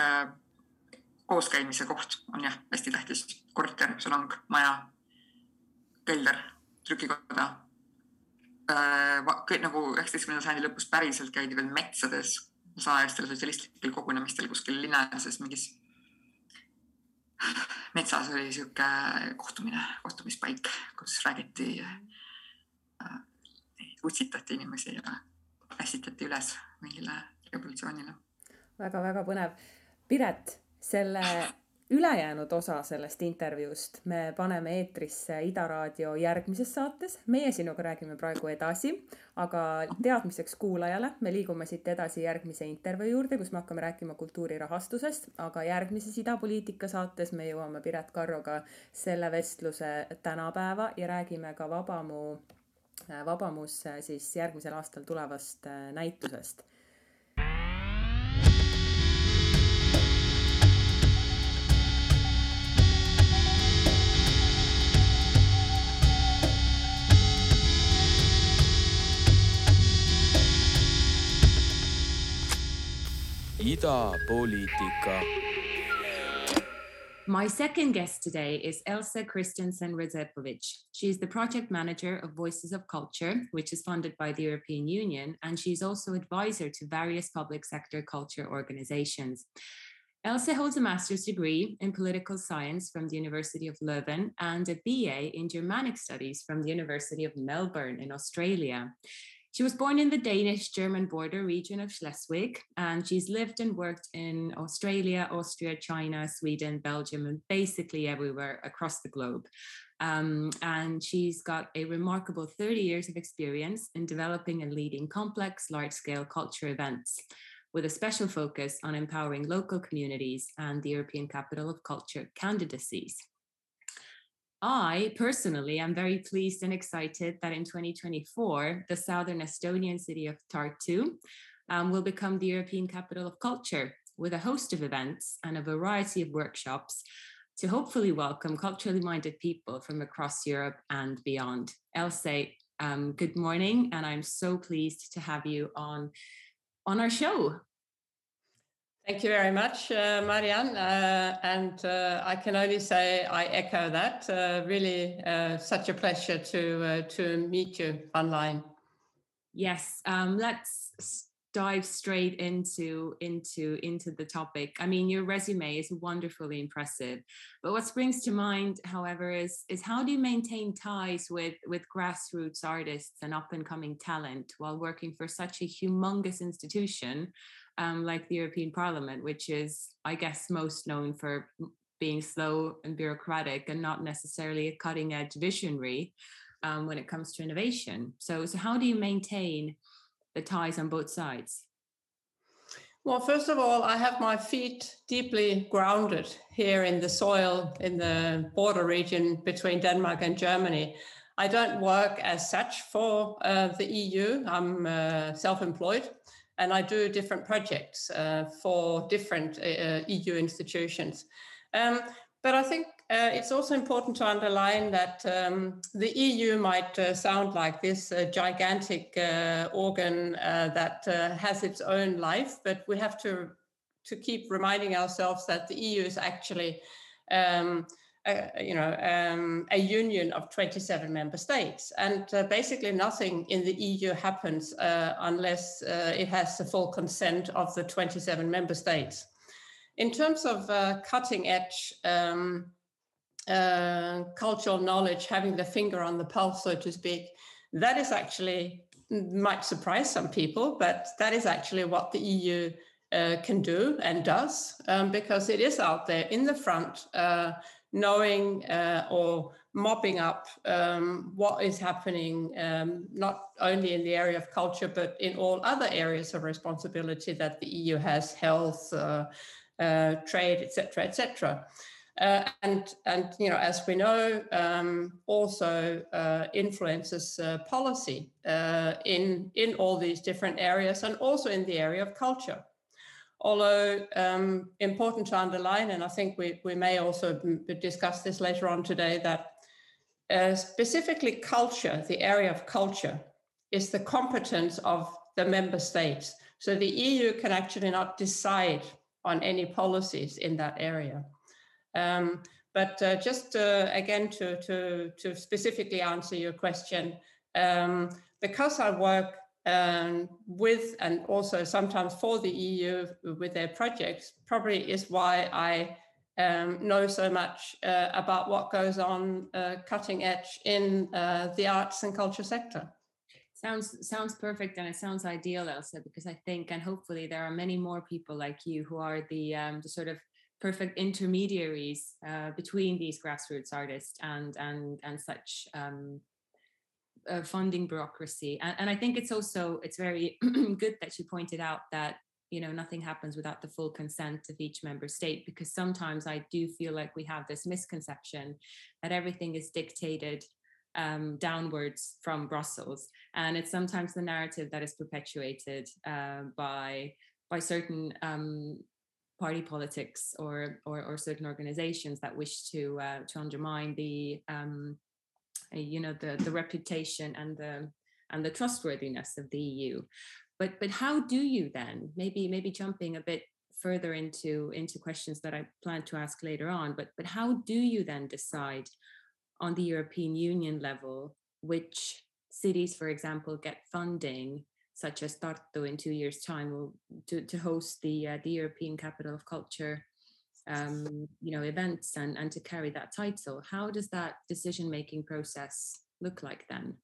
kooskäimise koht on jah, hästi tähtis. korter, salong, maja, kelder, trükikoda äh, nagu üheksateistkümnenda sajandi lõpus päriselt käidi veel metsades salajastel sotsialistlikel kogunemistel kuskil linnases mingis metsas oli sihuke kohtumine, kohtumispaik, kus räägiti äh,, utsitati inimesi ja ässitati üles mingile revolutsioonile väga,. väga-väga põnev. Piret, selle *laughs* ülejäänud osa sellest intervjuust me paneme eetrisse Ida Raadio järgmises saates. meie sinuga räägime praegu edasi, aga teadmiseks kuulajale, me liigume siit edasi järgmise intervjuu juurde, kus me hakkame rääkima kultuuri rahastusest, aga järgmises idapoliitika saates me jõuame Piret Karroga selle vestluse tänapäeva ja räägime ka Vabamu, Vabamus siis järgmisel aastal tulevast näitusest My second guest today is Elsa Christensen Rezepovic. She is the project manager of Voices of Culture, which is funded by the European Union, and she's also advisor to various public sector culture organizations. Elsa holds a master's degree in political science from the University of Leuven and a BA in Germanic studies from the University of Melbourne in Australia. She was born in the Danish German border region of Schleswig, and she's lived and worked in Australia, Austria, China, Sweden, Belgium, and basically everywhere across the globe. Um, and she's got a remarkable 30 years of experience in developing and leading complex, large scale culture events with a special focus on empowering local communities and the European Capital of Culture candidacies. I personally am very pleased and excited that in 2024, the southern Estonian city of Tartu um, will become the European capital of culture with a host of events and a variety of workshops to hopefully welcome culturally minded people from across Europe and beyond. Else, um, good morning, and I'm so pleased to have you on on our show. Thank you very much, uh, Marianne. Uh, and uh, I can only say I echo that. Uh, really, uh, such a pleasure to uh, to meet you online. Yes, um, let's dive straight into into into the topic. I mean, your resume is wonderfully impressive, but what springs to mind, however, is is how do you maintain ties with with grassroots artists and up and coming talent while working for such a humongous institution? Um, like the European Parliament, which is, I guess, most known for being slow and bureaucratic and not necessarily a cutting edge visionary um, when it comes to innovation. So, so how do you maintain the ties on both sides? Well, first of all, I have my feet deeply grounded here in the soil in the border region between Denmark and Germany. I don't work as such for uh, the EU. I'm uh, self employed and I do different projects uh, for different uh, EU institutions. Um, but I think uh, it's also important to underline that um, the EU might uh, sound like this uh, gigantic uh, organ that has its own life, but we have to to keep reminding ourselves that the EU is actually um, you know, um, a union of 27 member states. And uh, basically nothing in the EU happens uh, unless uh, it has the full consent of the 27 member states. In terms of uh, cutting edge um, uh, cultural knowledge, having the finger on the pulse, so to speak, that is actually might surprise some people, but that is actually what the EU uh, can do and does um, because it is out there in the front knowing uh, or mopping up um, what is happening um, not only in the area of culture but in all other areas of responsibility that the EU has, health, uh, uh, trade, etc., etc. Uh, and and you know as we know um, also uh, influences uh, policy in in all these different areas and also in the area of culture although um, important to underline and i think we, we may also discuss this later on today that uh, specifically culture the area of culture is the competence of the member states. So the eu can actually not decide on any policies in that area. Um, but uh, just uh, again to, to, to specifically answer your question, um, because I work um, with and also sometimes for the EU with their projects, probably is why I um, know so much uh, about what goes on uh, cutting edge in uh, the arts and culture sector. Sounds sounds perfect and it sounds ideal, Elsa, because I think and hopefully there are many more people like you who are the um, the sort of perfect intermediaries uh, between these grassroots artists and and and such um, uh, funding bureaucracy. And, and I think it's also it's very *clears throat* good that you pointed out that you know nothing happens without the full consent of each member state because sometimes I do feel like we have this misconception that everything is dictated um, downwards from Brussels, and it's sometimes the narrative that is perpetuated uh, by by certain um, party politics or, or, or certain organizations that wish to uh, to undermine the um, you know the the reputation and the and the trustworthiness of the EU. But but how do you then maybe maybe jumping a bit further into into questions that I plan to ask later on. But but how do you then decide on the European Union level which cities, for example, get funding such as Tartu in two years' time to, to host the uh, the European Capital of Culture, um, you know, events and and to carry that title. How does that decision making process look like then?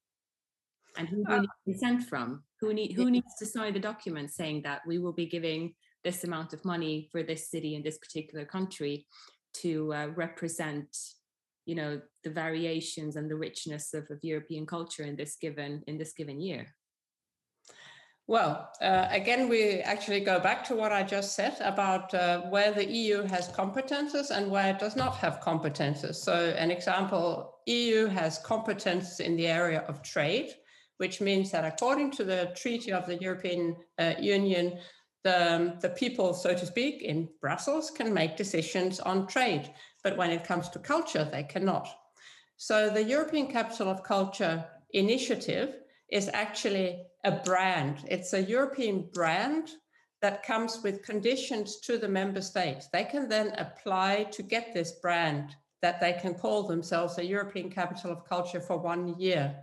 And who do you need consent from? Who need who needs to sign the document saying that we will be giving this amount of money for this city in this particular country to uh, represent you know the variations and the richness of, of European culture in this given in this given year. Well, uh, again, we actually go back to what I just said about uh, where the EU has competences and where it does not have competences. So, an example EU has competences in the area of trade, which means that according to the Treaty of the European uh, Union, the, um, the people, so to speak, in Brussels can make decisions on trade. But when it comes to culture, they cannot. So, the European Capital of Culture initiative is actually a brand. It's a European brand that comes with conditions to the member states. They can then apply to get this brand that they can call themselves a European Capital of Culture for one year.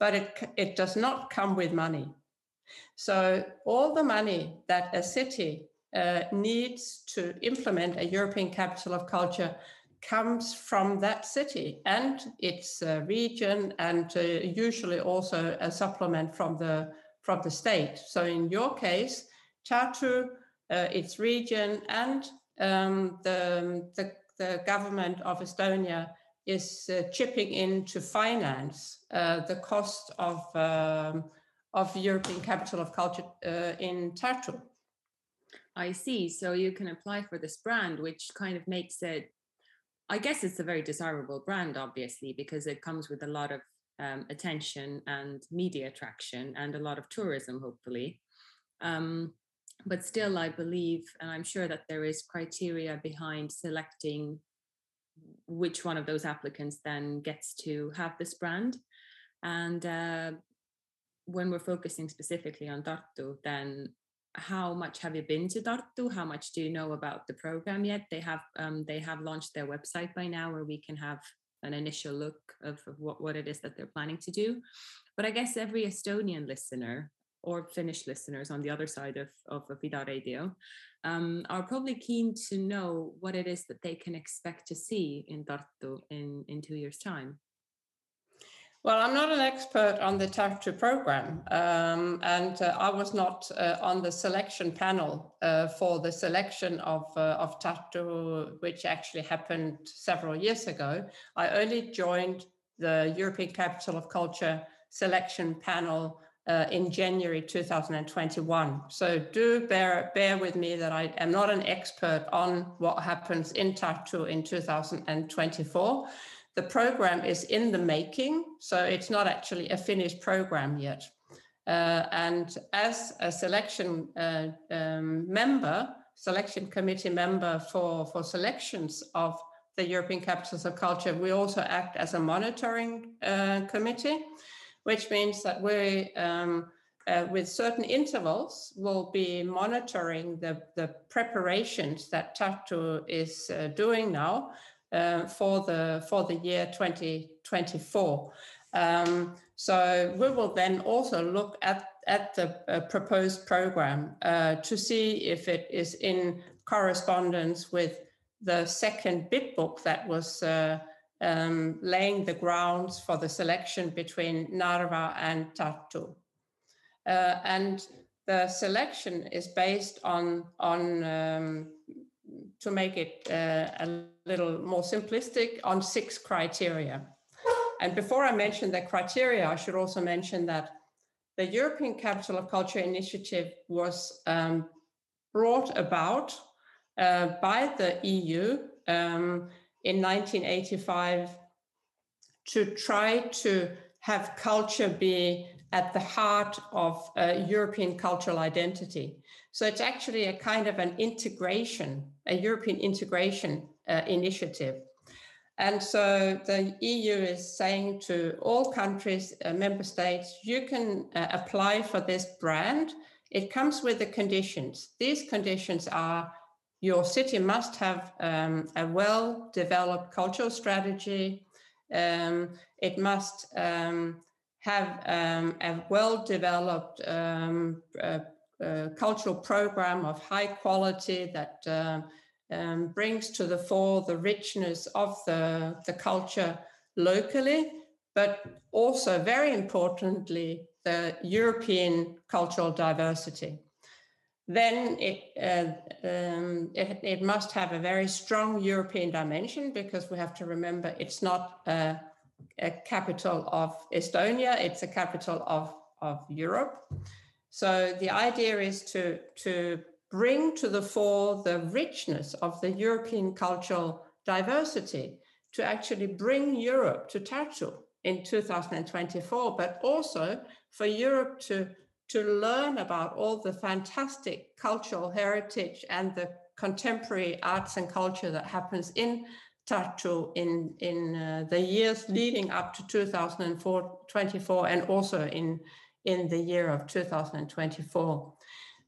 But it, it does not come with money. So, all the money that a city uh, needs to implement a European Capital of Culture comes from that city and its uh, region and uh, usually also a supplement from the from the state so in your case Tartu, uh, its region and um, the, the, the government of estonia is uh, chipping in to finance uh, the cost of um, of european capital of culture uh, in tartu I see. So you can apply for this brand, which kind of makes it I guess it's a very desirable brand, obviously, because it comes with a lot of um, attention and media attraction and a lot of tourism, hopefully. Um, but still, I believe, and I'm sure that there is criteria behind selecting which one of those applicants then gets to have this brand. And uh, when we're focusing specifically on Tartu, then how much have you been to Tartu? How much do you know about the program yet? They have um, they have launched their website by now, where we can have an initial look of, of what, what it is that they're planning to do. But I guess every Estonian listener or Finnish listeners on the other side of, of Vida Radio um, are probably keen to know what it is that they can expect to see in Tartu in, in two years' time. Well, I'm not an expert on the Tartu program, um, and uh, I was not uh, on the selection panel uh, for the selection of, uh, of which actually happened several years ago. I only joined the European Capital of Culture selection panel uh, in January 2021. So do bear, bear with me that I am not an expert on what happens in Tartu in 2024 the program is in the making, so it's not actually a finished program yet. Uh, and as a selection uh, um, member, selection committee member for, for selections of the European Capitals of Culture, we also act as a monitoring uh, committee, which means that we, um, uh, with certain intervals, will be monitoring the, the preparations that Tartu is uh, doing now uh, for the for the year 2024. Um, so we will then also look at at the uh, proposed program uh, to see if it is in correspondence with the second bid book that was uh, um, laying the grounds for the selection between Narva and Tartu. Uh, and the selection is based on on um, to make it uh, a little more simplistic on six criteria. And before I mention the criteria, I should also mention that the European Capital of Culture Initiative was um, brought about uh, by the EU um, in 1985 to try to have culture be at the heart of uh, European cultural identity. So it's actually a kind of an integration, a European integration uh, initiative. And so the EU is saying to all countries, uh, member states, you can uh, apply for this brand. It comes with the conditions. These conditions are your city must have um, a well developed cultural strategy. Um, it must um, have um, a well developed um, uh, uh, cultural program of high quality that uh, um, brings to the fore the richness of the, the culture locally, but also very importantly, the European cultural diversity. Then it, uh, um, it, it, must have a very strong European dimension because we have to remember it's not a, a capital of Estonia, it's a capital of, of Europe. So the idea is to, to bring to the fore the richness of the European cultural diversity, to actually bring Europe to Tartu in 2024, but also for Europe to, to learn about all the fantastic cultural heritage and the contemporary arts and culture that happens in Tartu in, in uh, the years leading up to 2024 and also in, in the year of 2024.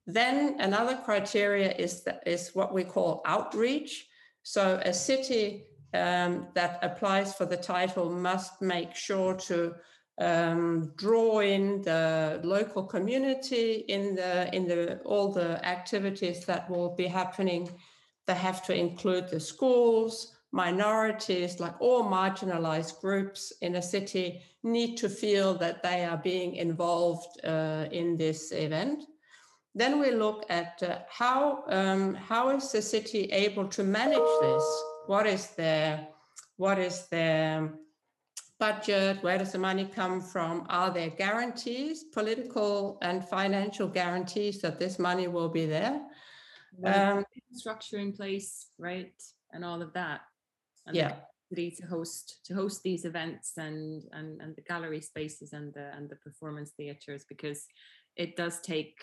Then another criteria is, is what we call outreach. So a city um, that applies for the title must make sure to um, draw in the local community in the in the all the activities that will be happening. They have to include the schools, minorities, like all marginalized groups in a city need to feel that they are being involved uh, in this event. Then we look at uh, how um, how is the city able to manage this? What is their what is their budget? Where does the money come from? Are there guarantees, political and financial guarantees that this money will be there? Um, structure in place, right, and all of that. And yeah. to host to host these events and and and the gallery spaces and the and the performance theaters because it does take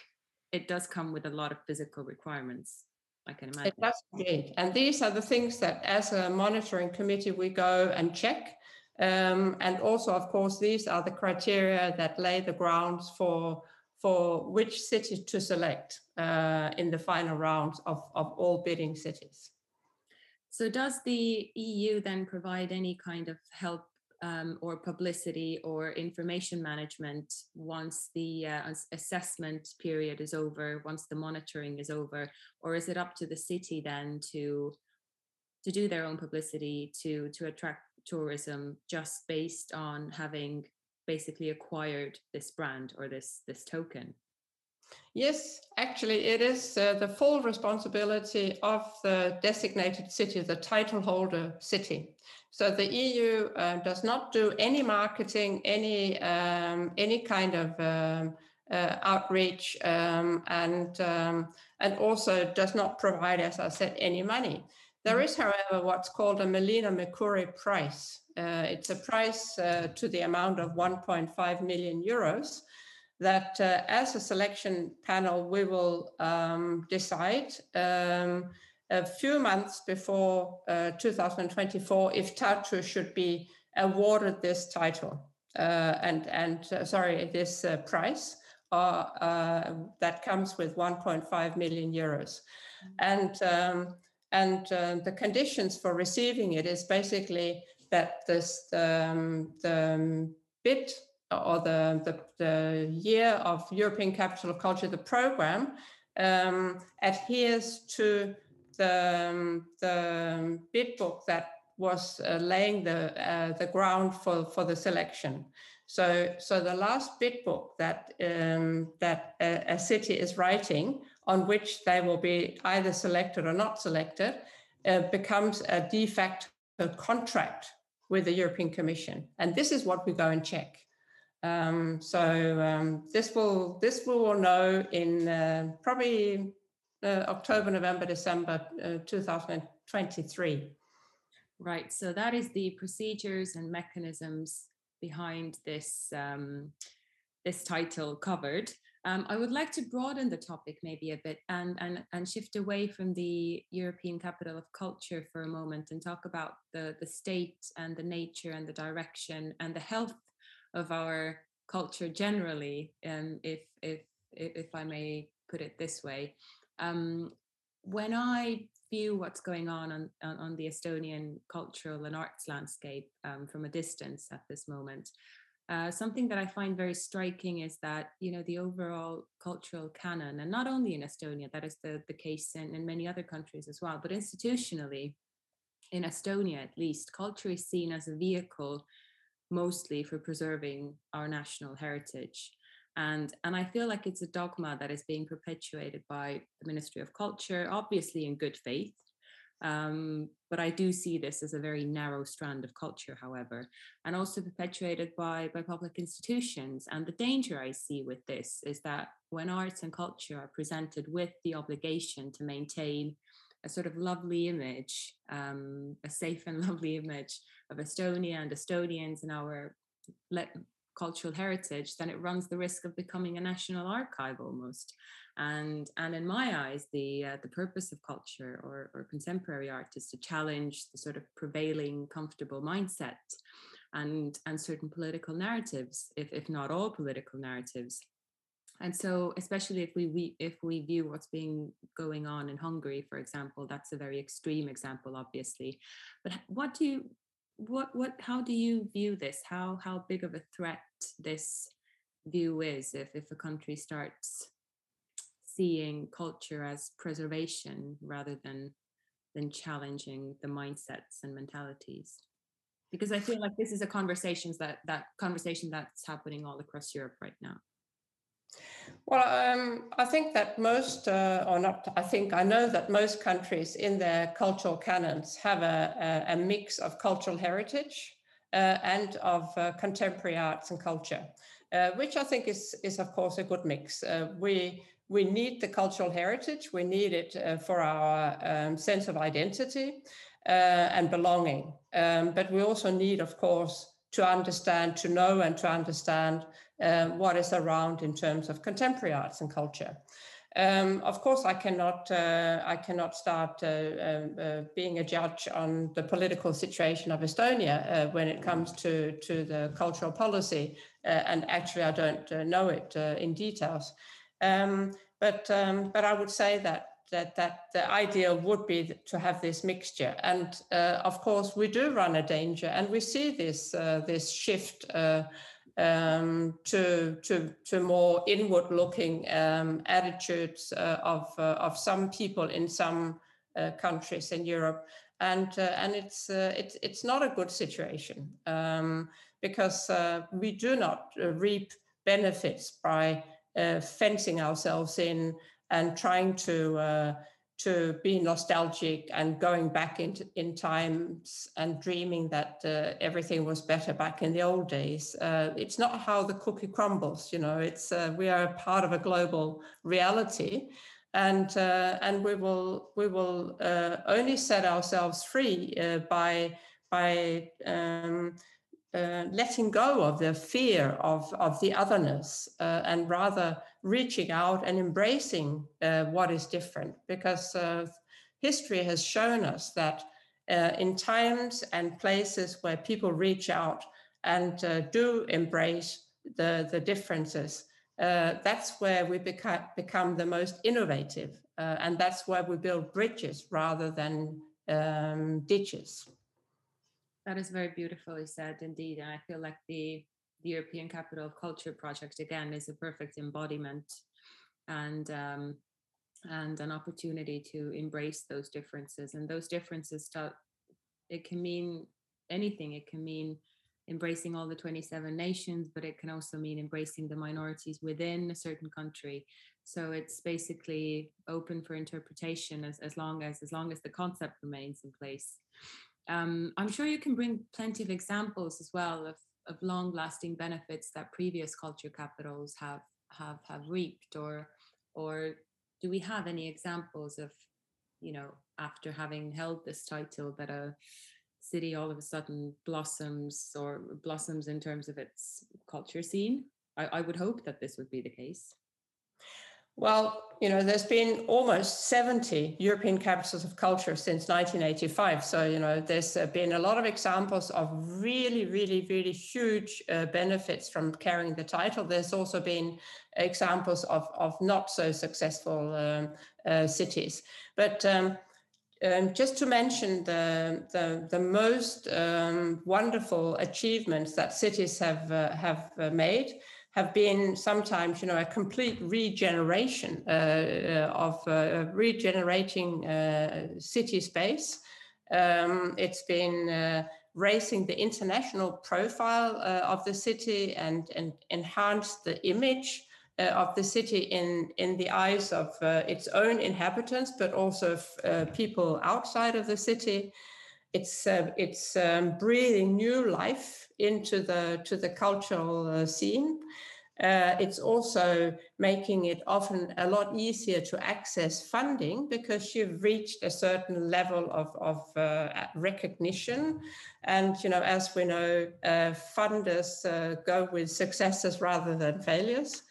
it does come with a lot of physical requirements. I can imagine. It does indeed. And these are the things that, as a monitoring committee, we go and check. Um, and also, of course, these are the criteria that lay the grounds for for which city to select uh, in the final round of, of all bidding cities. So, does the EU then provide any kind of help um, or publicity or information management once the uh, assessment period is over, once the monitoring is over, or is it up to the city then to to do their own publicity to to attract tourism just based on having basically acquired this brand or this this token. Yes, actually, it is uh, the full responsibility of the designated city, the title holder city. So the EU uh, does not do any marketing, any um, any kind of um, uh, outreach, um, and um, and also does not provide, as I said, any money. There mm-hmm. however, what's called a Melina Mercouri price. Uh, it's a price uh, to the amount of 1.5 million euros that uh, as a selection panel, we will um, decide um, a few months before uh, 2024 if Tartu should be awarded this title uh, and, and uh, sorry, this uh, prize uh, that comes with 1.5 million euros. And, um, and the conditions for receiving it is basically that this um, the bid or the, the, the, year of European Capital of Culture, the program, um, adheres to the, um, the bid book that was uh, laying the, uh, the ground for, for the selection. So, so the last bid book that, um, that a, a city is writing on which they will be either selected or not selected uh, becomes a de facto contract with the European Commission. And this is what we go and check. Um, so um, this will this we will know in uh, probably uh, October, November, December uh, 2023. Right. So that is the procedures and mechanisms behind this um, this title covered. Um, I would like to broaden the topic maybe a bit and, and, and shift away from the European capital of culture for a moment and talk about the, the state and the nature and the direction and the health of our culture generally, um, if if if I may put it this way. Um, when I view what's going on on, on the Estonian cultural and arts landscape um, from a distance at this moment, uh, something that I find very striking is that you know the overall cultural canon, and not only in Estonia, that is the the case in, in many other countries as well, but institutionally, in Estonia at least, culture is seen as a vehicle mostly for preserving our national heritage. And, and I feel like it's a dogma that is being perpetuated by the Ministry of Culture, obviously in good faith. Um, but I do see this as a very narrow strand of culture, however, and also perpetuated by, by public institutions. And the danger I see with this is that when arts and culture are presented with the obligation to maintain a sort of lovely image, um, a safe and *laughs* lovely image of Estonia and Estonians and our cultural heritage, then it runs the risk of becoming a national archive almost. And and in my eyes, the uh, the purpose of culture or, or contemporary art is to challenge the sort of prevailing comfortable mindset and and certain political narratives, if if not all political narratives and so especially if we, we if we view what's being going on in hungary for example that's a very extreme example obviously but what do you what what how do you view this? How how big of a threat this view is if if a country starts seeing culture as preservation rather than than challenging the mindsets and mentalities? Because i feel like this is a conversations that that conversation that's happening all across europe right now well, um, I think that most, uh, or not, I think I know that most countries in their cultural canons have a, a, a mix of cultural heritage uh, and of uh, contemporary arts and culture, uh, which I think is, is of course a good mix. Uh, we we need the cultural heritage. We need it uh, for our um, sense of identity and belonging. Um, but we also need, of course, to understand, to know, and to understand uh, what is around in terms of contemporary arts and culture. Um, of course, I cannot uh, I cannot start uh, um, uh, being a judge on the political situation of Estonia uh, when it comes to to the cultural policy, uh, and actually I don't know it in details. Um, but um, but I would say that that that the ideal would be to have this mixture, and of course we do run a danger, and we see this this shift um, to, to, to more inward looking um, attitudes uh, of, uh, of some people in some uh, countries in Europe. And, uh, and it's, uh, it's, it's not a good situation. Um, because uh, we do not uh, reap benefits by uh, fencing ourselves in and trying to uh, to be nostalgic and going back into in times and dreaming that uh, everything was better back in the old days. Uh, it's not how the cookie crumbles, you know. It's uh, we are part of a global reality, and uh, and we will we will uh, only set ourselves free by by um, letting go of the fear of, of the otherness and rather reaching out and embracing uh, what is different because uh, history has shown us that uh, in times and places where people reach out and uh, do embrace the, the differences, that's where we beca- become the most innovative and that's where we build bridges rather than um, ditches. That is very beautifully said indeed. And I feel like the, the European Capital of Culture project again is a perfect embodiment and um, and an opportunity to embrace those differences. And those differences start, it can mean anything. It can mean embracing all the 27 nations, but it can also mean embracing the minorities within a certain country. So it's basically open for interpretation as, as long as as long as the concept remains in place um, I'm sure you can bring plenty of examples as well of, of long lasting benefits that previous culture capitals have have have reaped or or do we have any examples of you know after having held this title that a city all of a sudden blossoms or blossoms in terms of its culture scene? I, I would hope that this would be the case well, you know, there's been almost 70 European capitals of culture since 1985. So, you know, there's been a lot of examples of really, really, really huge uh, benefits from carrying the title. There's also been examples of, of not so successful um, uh, cities. But um, um, just to mention the, the, the most um, wonderful achievements that cities have, uh, have uh, made, have been sometimes, you know, a complete regeneration uh, uh of uh, regenerating uh, city space. Um, it's been uh, raising the international profile uh, of the city and, and enhance the image of the city in, in the eyes of its own inhabitants, but also of, people outside of the city. It's, it's um, breathing new life into the to the cultural uh, scene. Uh, it's also making it often a lot easier to access funding because you've reached a certain level of, of uh, recognition. And, you know, as we know, uh, funders uh, go with successes rather than failures.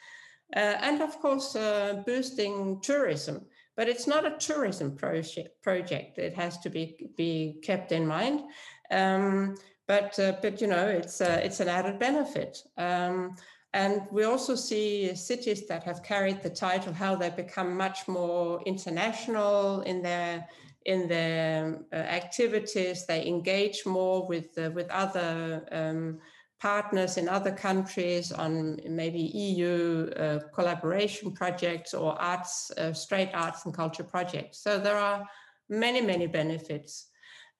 Uh, and of course, uh, boosting tourism. But it's not a tourism project, project. It has to be, be kept in mind. Um, but uh, but you know it's uh, it's an added benefit. Um, and we also see cities that have carried the title how they become much more international in their in their uh, activities. They engage more with uh, with other um, partners in other countries on maybe EU uh, collaboration projects or arts, uh, straight arts and culture projects. So there are many many benefits.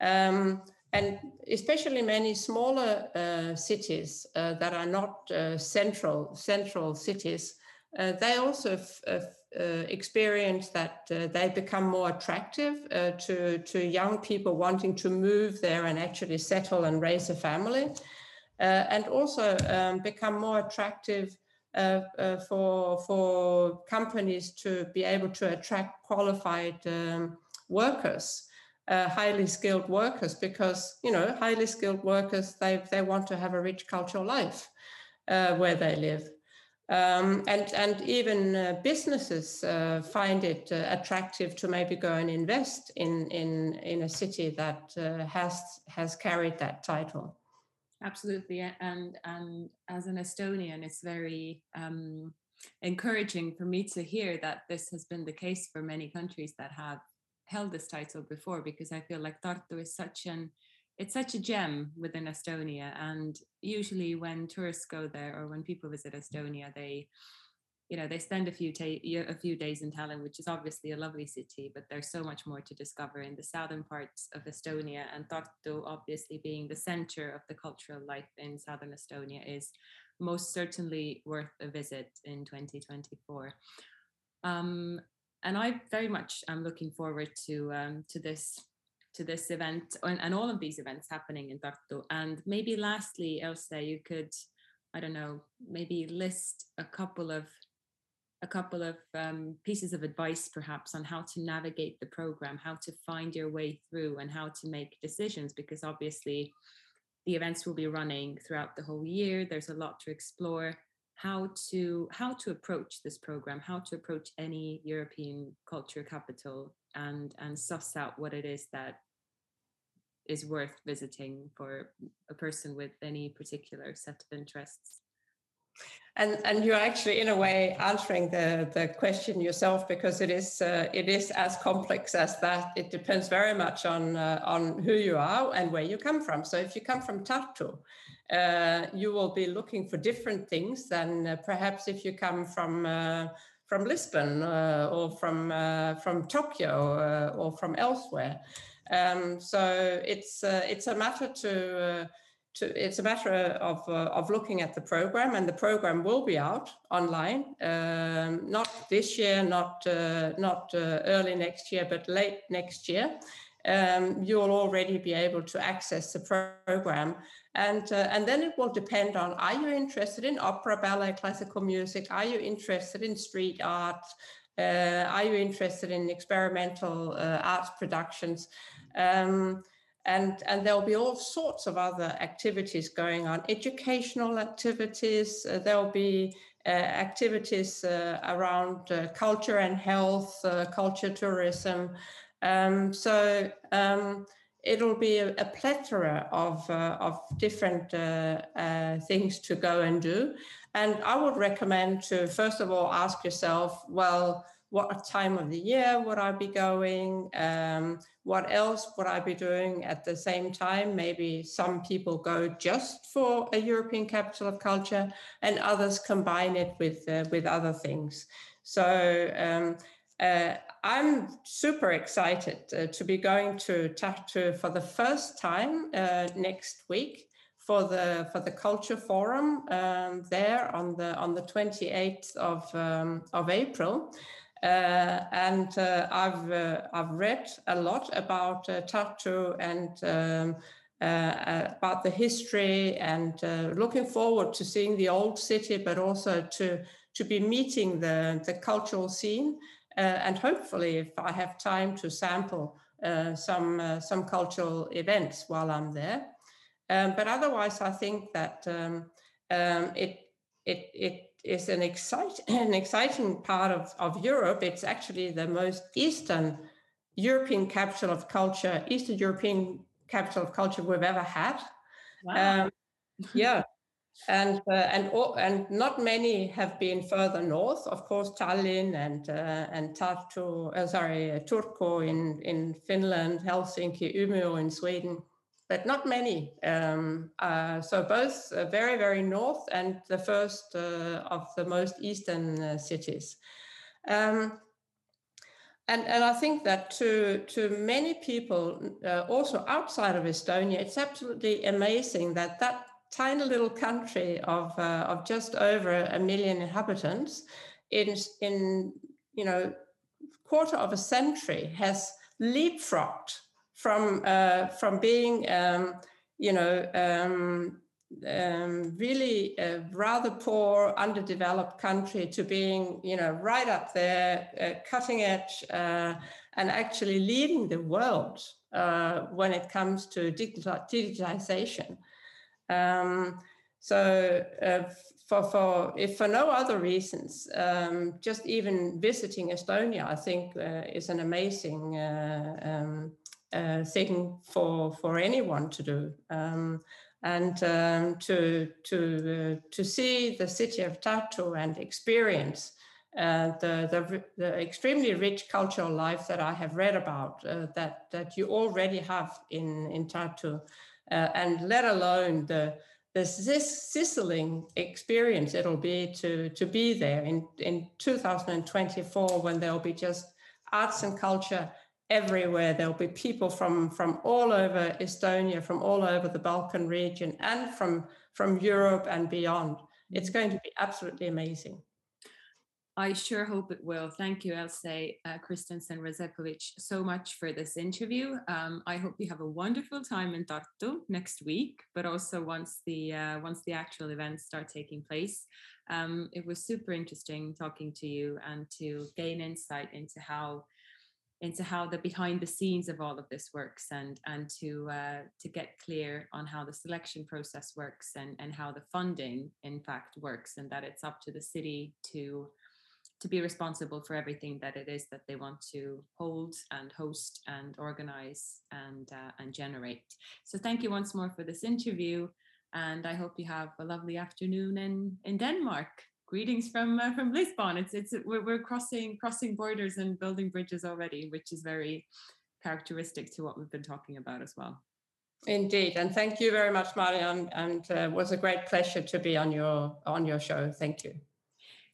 Um, and especially many smaller uh, cities uh, that are not uh, central central cities, uh, they also uh, experience that they become more attractive to to young people wanting to move there and actually settle and raise a family, and also um, become more attractive. for for companies to be able to attract qualified um, workers uh, highly skilled workers because you know highly skilled workers they they want to have a rich cultural life uh, where they live um, and and even uh, businesses uh, find it uh, attractive to maybe go and invest in in in a city that uh, has has carried that title absolutely and and as an estonian it's very um, encouraging for me to hear that this has been the case for many countries that have held this title before because I feel like Tartu is such an it's such a gem within Estonia. And usually when tourists go there or when people visit Estonia, they you know, they spend a few, a few days in Tallinn, which is obviously a lovely city, but there's so much more to discover in the southern parts of Estonia. And Tartu, obviously being the center of the cultural life in southern Estonia, is most certainly worth a visit in 2024. Um, and I very much am looking forward to um, to this to this event and, and, all of these events happening in Tartu. And maybe lastly, Elsa, you could, I don't know, maybe list a couple of a couple of um, pieces of advice perhaps on how to navigate the program, how to find your way through and how to make decisions, because obviously the events will be running throughout the whole year. There's a lot to explore how to how to approach this program, how to approach any European culture capital and and suss out what it is that is worth visiting for a person with any particular set of interests. And and you're actually in a way answering the the question yourself because it is uh, it is as complex as that. It depends very much on uh, on who you are and where you come from. So if you come from Tartu, uh, you will be looking for different things than uh, perhaps if you come from uh, from Lisbon uh, or from from Tokyo or from elsewhere. Um, so it's it's a matter to to, it's a matter of, uh, of looking at the program and the program will be out online um, not this year not uh, not uh, early next year but late next year. Um, you'll already be able to access the program. And uh, and then it will depend on are you interested in opera ballet classical music? Are you interested in street art? Uh, are you interested in experimental uh, arts productions? Um, and and there'll be all sorts of other activities going on educational activities uh, there'll be uh, activities uh, around uh, culture and health uh, culture tourism. Um, so um, it'll be a, a plethora of uh, of different things to go and do. And i would recommend to first of all ask yourself well what time of the year would I be going? Um, what else would I be doing at the same time? Maybe some people go just for a European capital of culture, and others combine it with uh, with other things. So um, uh, I'm super excited uh, to be going to Tartu for the first time uh, next week for the for the culture forum um, there on the on the 28th of um, of April. Uh, and uh, I've uh, I've read a lot about Tartu and um, about the history, and looking forward to seeing the old city, but also to to be meeting the the cultural scene, and hopefully, if I have time, to sample some some cultural events while I'm there. Um, but otherwise, I think that um, um, it it it is an, excite, *clears throat* an exciting part of, of Europe. It's actually the most eastern European capital of culture, Eastern European capital of culture we've ever had. Wow. Um, yeah. And uh, and and not many have been further north. Of course, Tallinn and uh, and Tartu, uh, sorry, Turku in in Finland, Helsinki, Umeå in Sweden but not many. Um, uh, so both uh, very, very north and the first uh, of the most eastern uh, cities. Um, and, and I think that to, to many people, uh, also outside of Estonia, it's absolutely amazing that that tiny little country of, uh, of just over a million inhabitants in, in, you know, quarter of a century has leapfrogged from uh, from being um, you know um, um, really a rather poor, underdeveloped country to being you know right up there, uh, cutting edge, uh, and actually leading the world uh, when it comes to digital, digitization. Um, so uh, for, for if for no other reasons, um, just even visiting Estonia, I think uh, is an amazing uh, thing for for anyone to do. Um, and um, to to uh, to see the city of Tartu and experience uh, the, the, the extremely rich cultural life that I have read about uh, that that you already have in in Tartu, uh, and let alone the this sizzling experience it'll be to to be there in in 2024 when there'll be just arts and culture everywhere there'll be people from from all over estonia from all over the balkan region and from from europe and beyond it's going to be absolutely amazing I sure hope it will. Thank you, Else uh, Christensen Rezepovic, so much for this interview. Um, I hope you have a wonderful time in Tartu next week, but also once the uh, once the actual events start taking place. Um, it was super interesting talking to you and to gain insight into how into how the behind the scenes of all of this works and and to uh, to get clear on how the selection process works and and how the funding in fact works and that it's up to the city to to be responsible for everything that it is that they want to hold and host and organize and uh, and generate. So thank you once more for this interview, and I hope you have a lovely afternoon in in Denmark. Greetings from uh, from Lisbon. It's it's we're, we're crossing crossing borders and building bridges already, which is very characteristic to what we've been talking about as well. Indeed, and thank you very much, Marion. And uh, was a great pleasure to be on your on your show. Thank you.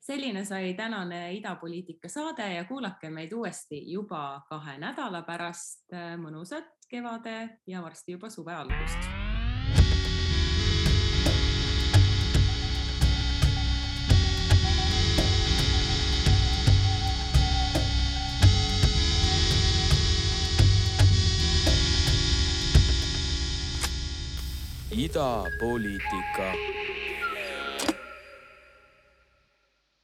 selline sai tänane idapoliitika saade ja kuulake meid uuesti juba kahe nädala pärast. mõnusat kevade ja varsti juba suve algust. Idapoliitika